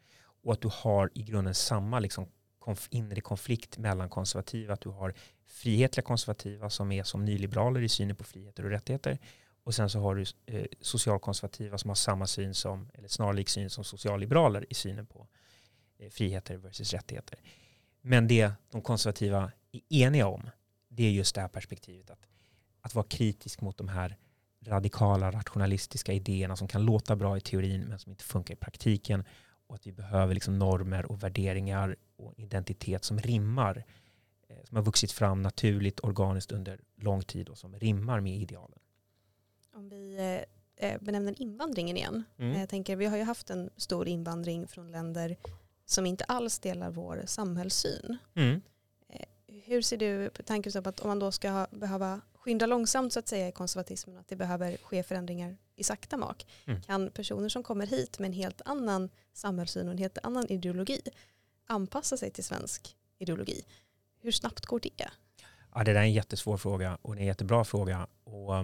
Och att du har i grunden samma liksom konf inre konflikt mellan konservativa. Att du har frihetliga konservativa som är som nyliberaler i synen på friheter och rättigheter. Och sen så har du eh, socialkonservativa som har samma syn som, eller snarlik syn som socialliberaler i synen på eh, friheter versus rättigheter. Men det de konservativa eniga om, det är just det här perspektivet att, att vara kritisk mot de här radikala rationalistiska idéerna som kan låta bra i teorin men som inte funkar i praktiken och att vi behöver liksom normer och värderingar och identitet som rimmar eh, som har vuxit fram naturligt, organiskt under lång tid och som rimmar med idealen. Om vi eh, benämner invandringen igen. Mm. Jag tänker, vi har ju haft en stor invandring från länder som inte alls delar vår samhällssyn. Mm. Hur ser du på tanken på att om man då ska ha, behöva skynda långsamt så att säga i konservatismen, att det behöver ske förändringar i sakta mak. Mm. Kan personer som kommer hit med en helt annan samhällssyn och en helt annan ideologi anpassa sig till svensk ideologi? Hur snabbt går det? Ja, det där är en jättesvår fråga och en jättebra fråga. Och,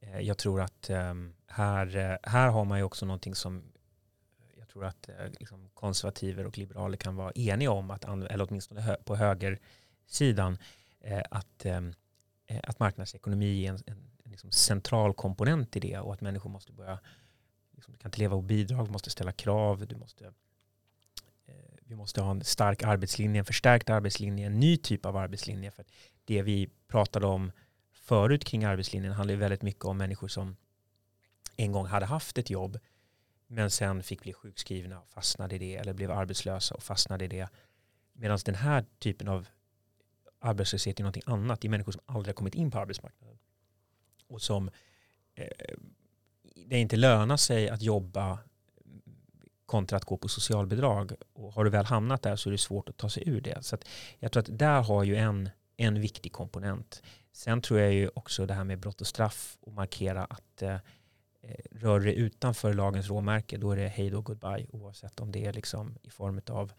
eh, jag tror att eh, här, eh, här har man ju också någonting som jag tror att eh, liksom konservativer och liberaler kan vara eniga om, att, eller åtminstone hö på högersidan, eh, att, eh, eh, att marknadsekonomi är en, en, en liksom central komponent i det och att människor måste börja, liksom, du kan inte leva på bidrag, du måste ställa krav, du måste eh, vi måste ha en stark arbetslinje, en förstärkt arbetslinje, en ny typ av arbetslinje. För det vi pratade om förut kring arbetslinjen handlar ju väldigt mycket om människor som en gång hade haft ett jobb men sen fick bli sjukskrivna och fastnade i det eller blev arbetslösa och fastnade i det. Medan den här typen av arbetslöshet är någonting annat. Det är människor som aldrig har kommit in på arbetsmarknaden. Och som eh, det inte lönar sig att jobba kontra att gå på socialbidrag. Och har du väl hamnat där så är det svårt att ta sig ur det. Så att jag tror att där har ju en, en viktig komponent. Sen tror jag ju också det här med brott och straff och markera att eh, eh rör det utanför lagens råmärke då är det hej då goodbye oavsett om det är liksom i form av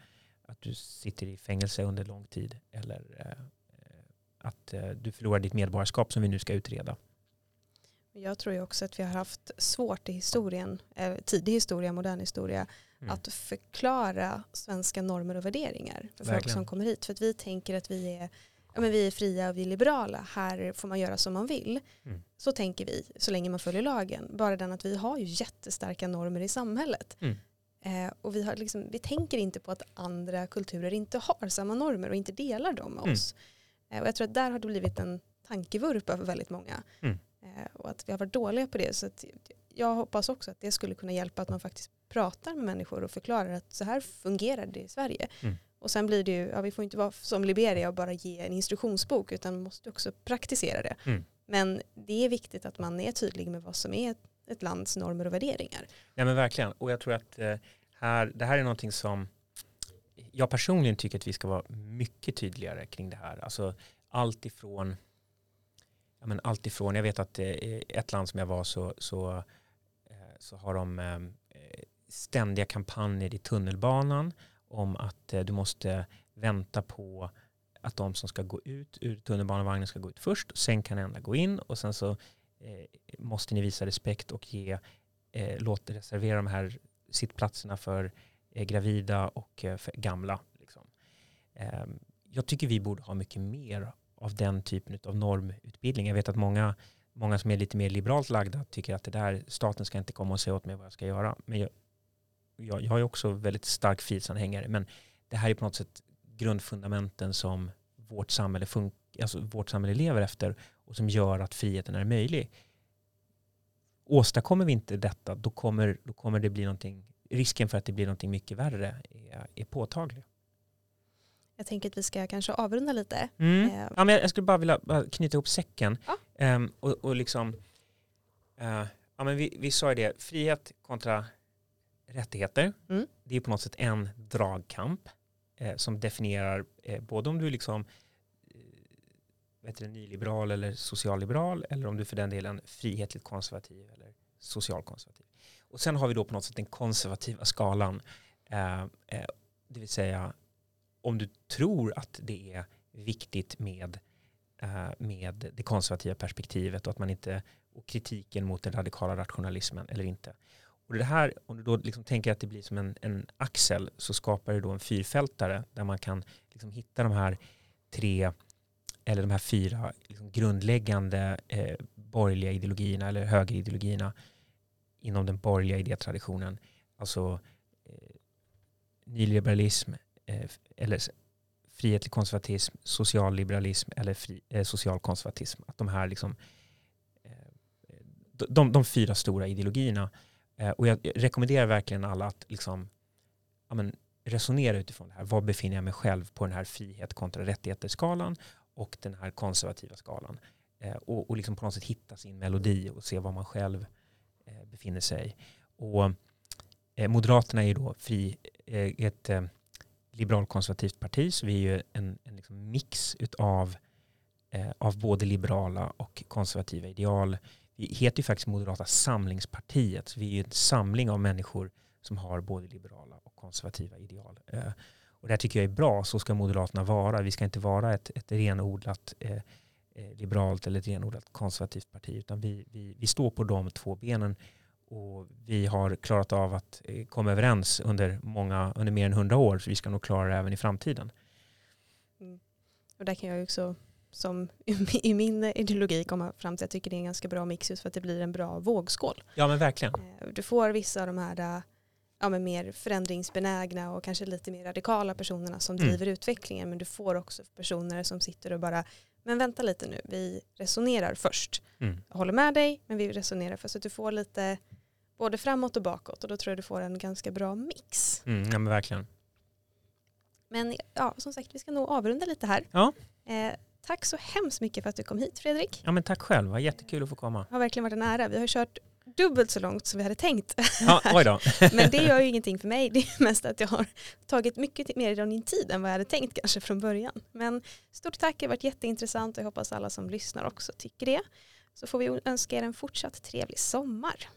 att du sitter i fängelse under lång tid eller eh, att eh, du förlorar ditt medborgarskap som vi nu ska utreda. Jag tror ju också att vi har haft svårt i historien, eh, tidig historia, modern historia, Mm. att förklara svenska normer och värderingar för folk Verkligen. som kommer hit. För att vi tänker att vi är, ja, men vi är fria och vi är liberala, här får man göra som man vill. Mm. Så tänker vi, så länge man följer lagen. Bara den att vi har ju jättestarka normer i samhället. Mm. Eh, och vi, har liksom, vi tänker inte på att andra kulturer inte har samma normer och inte delar dem med Mm. oss. Eh, och jag tror att där har det blivit en tankevurpa för väldigt många. Mm. Eh, och att vi har varit dåliga på det. Så jag hoppas också att det skulle kunna hjälpa att man faktiskt pratar med människor och förklarar att så här fungerar det i Sverige. Mm. Och sen blir det ju, ja, vi får inte vara som Liberia och bara ge en instruktionsbok utan måste också praktisera det. Mm. Men det är viktigt att man är tydlig med vad som är ett, ett lands normer och värderingar. Nej men verkligen. Och jag tror att eh, här, det här är någonting som jag personligen tycker att vi ska vara mycket tydligare kring det här. Alltså allt ifrån, ja, men allt ifrån jag vet att i ett land som jag var så, så, eh, så har de eh, ständiga kampanjer i tunnelbanan om att du måste vänta på att de som ska gå ut ur tunnelbanevagnen ska gå ut först. Och sen kan enda gå in och sen så eh, måste ni visa respekt och ge eh, låt reservera de här sittplatserna för Eh, gravida och eh, gamla. Liksom. Ehm, jag tycker vi borde ha mycket mer av den typen av normutbildning. Jag vet att många, många som är lite mer liberalt lagda tycker att det där, staten ska inte komma och säga åt mig vad jag ska göra. Men jag, jag, jag är också väldigt stark frihetsanhängare. Men det här är på något sätt grundfundamenten som vårt samhälle, fun- alltså vårt samhälle lever efter och som gör att friheten är möjlig åstadkommer vi inte detta då kommer, då kommer det bli någonting, risken för att det blir någonting mycket värre är, är påtaglig. Jag tänker att vi ska kanske avrunda lite. Mm. Eh, Ja, men jag skulle bara vilja knyta ihop säcken. Ja. Ehm, och, och liksom, eh, ja, men vi, vi sa ju det, frihet kontra rättigheter. Mm. Det är på något sätt en dragkamp eh, som definierar eh, både om du är liksom eh, vet du, nyliberal eller socialliberal eller om du för den delen frihetligt konservativ eller socialkonservativ. Och sen har vi då på något sätt den konservativa skalan. Eh, eh, det vill säga om du tror att det är viktigt med, eh, med det konservativa perspektivet och att man inte och kritiken mot den radikala rationalismen eller inte. Och det här, om du då liksom tänker att det blir som en, en axel så skapar det då en fyrfältare där man kan liksom hitta de här tre eller de här fyra liksom grundläggande eh, borgerliga ideologierna eller högerideologierna inom den borgerliga idétraditionen. Alltså eh, nyliberalism eh, eller frihetlig konservatism, socialliberalism eller fri, eh, socialkonservatism. Att de här liksom, eh, de, de, de fyra stora ideologierna. Eh, och jag rekommenderar verkligen alla att liksom, ja, men, resonera utifrån det här. Var befinner jag mig själv på den här frihet kontra rättigheter-skalan och den här konservativa skalan. Eh, och och liksom på något sätt hitta sin melodi och se vad man själv eh, Eh, befinner sig. Och eh, Moderaterna är ju då fri, eh, ett liberalkonservativt parti, så vi är ju en, en liksom mix utav, av både liberala och konservativa ideal. Vi heter ju faktiskt Moderata samlingspartiet, så vi är ju en samling av människor som har både liberala och konservativa ideal. Och det här tycker jag är bra, så ska Moderaterna vara. Vi ska inte vara ett, ett renodlat eh, liberalt eller ett renodlat konservativt parti, utan vi, vi, vi står på de två benen och vi har klarat av att eh, komma överens under, många, under mer än hundra år, så vi ska nog klara det även i framtiden. Mm. Och där kan jag också som i min ideologi komma fram till att jag tycker det är en ganska bra mix just för att det blir en bra vågskål. Ja men verkligen. Du får vissa av de här ja, men mer förändringsbenägna och kanske lite mer radikala personerna som mm. driver utvecklingen. Men du får också personer som sitter och bara, men vänta lite nu, vi resonerar först. Mm. Jag håller med dig, men vi resonerar först. Så att du får lite både framåt och bakåt och då tror jag du får en ganska bra mix. Mm, ja men verkligen. Men ja, som sagt, vi ska nog avrunda lite här. Ja. Eh, tack så hemskt mycket för att du kom hit Fredrik. Ja men tack själv, det var jättekul att få komma. Det har verkligen varit en ära. Vi har kört dubbelt så långt som vi hade tänkt. Ja. Men det gör ju ingenting för mig. Det är mest att jag har tagit mycket mer av din tid än vad jag hade tänkt kanske från början. Men stort tack, det har varit jätteintressant och jag hoppas alla som lyssnar också tycker det. Så får vi önska er en fortsatt trevlig sommar.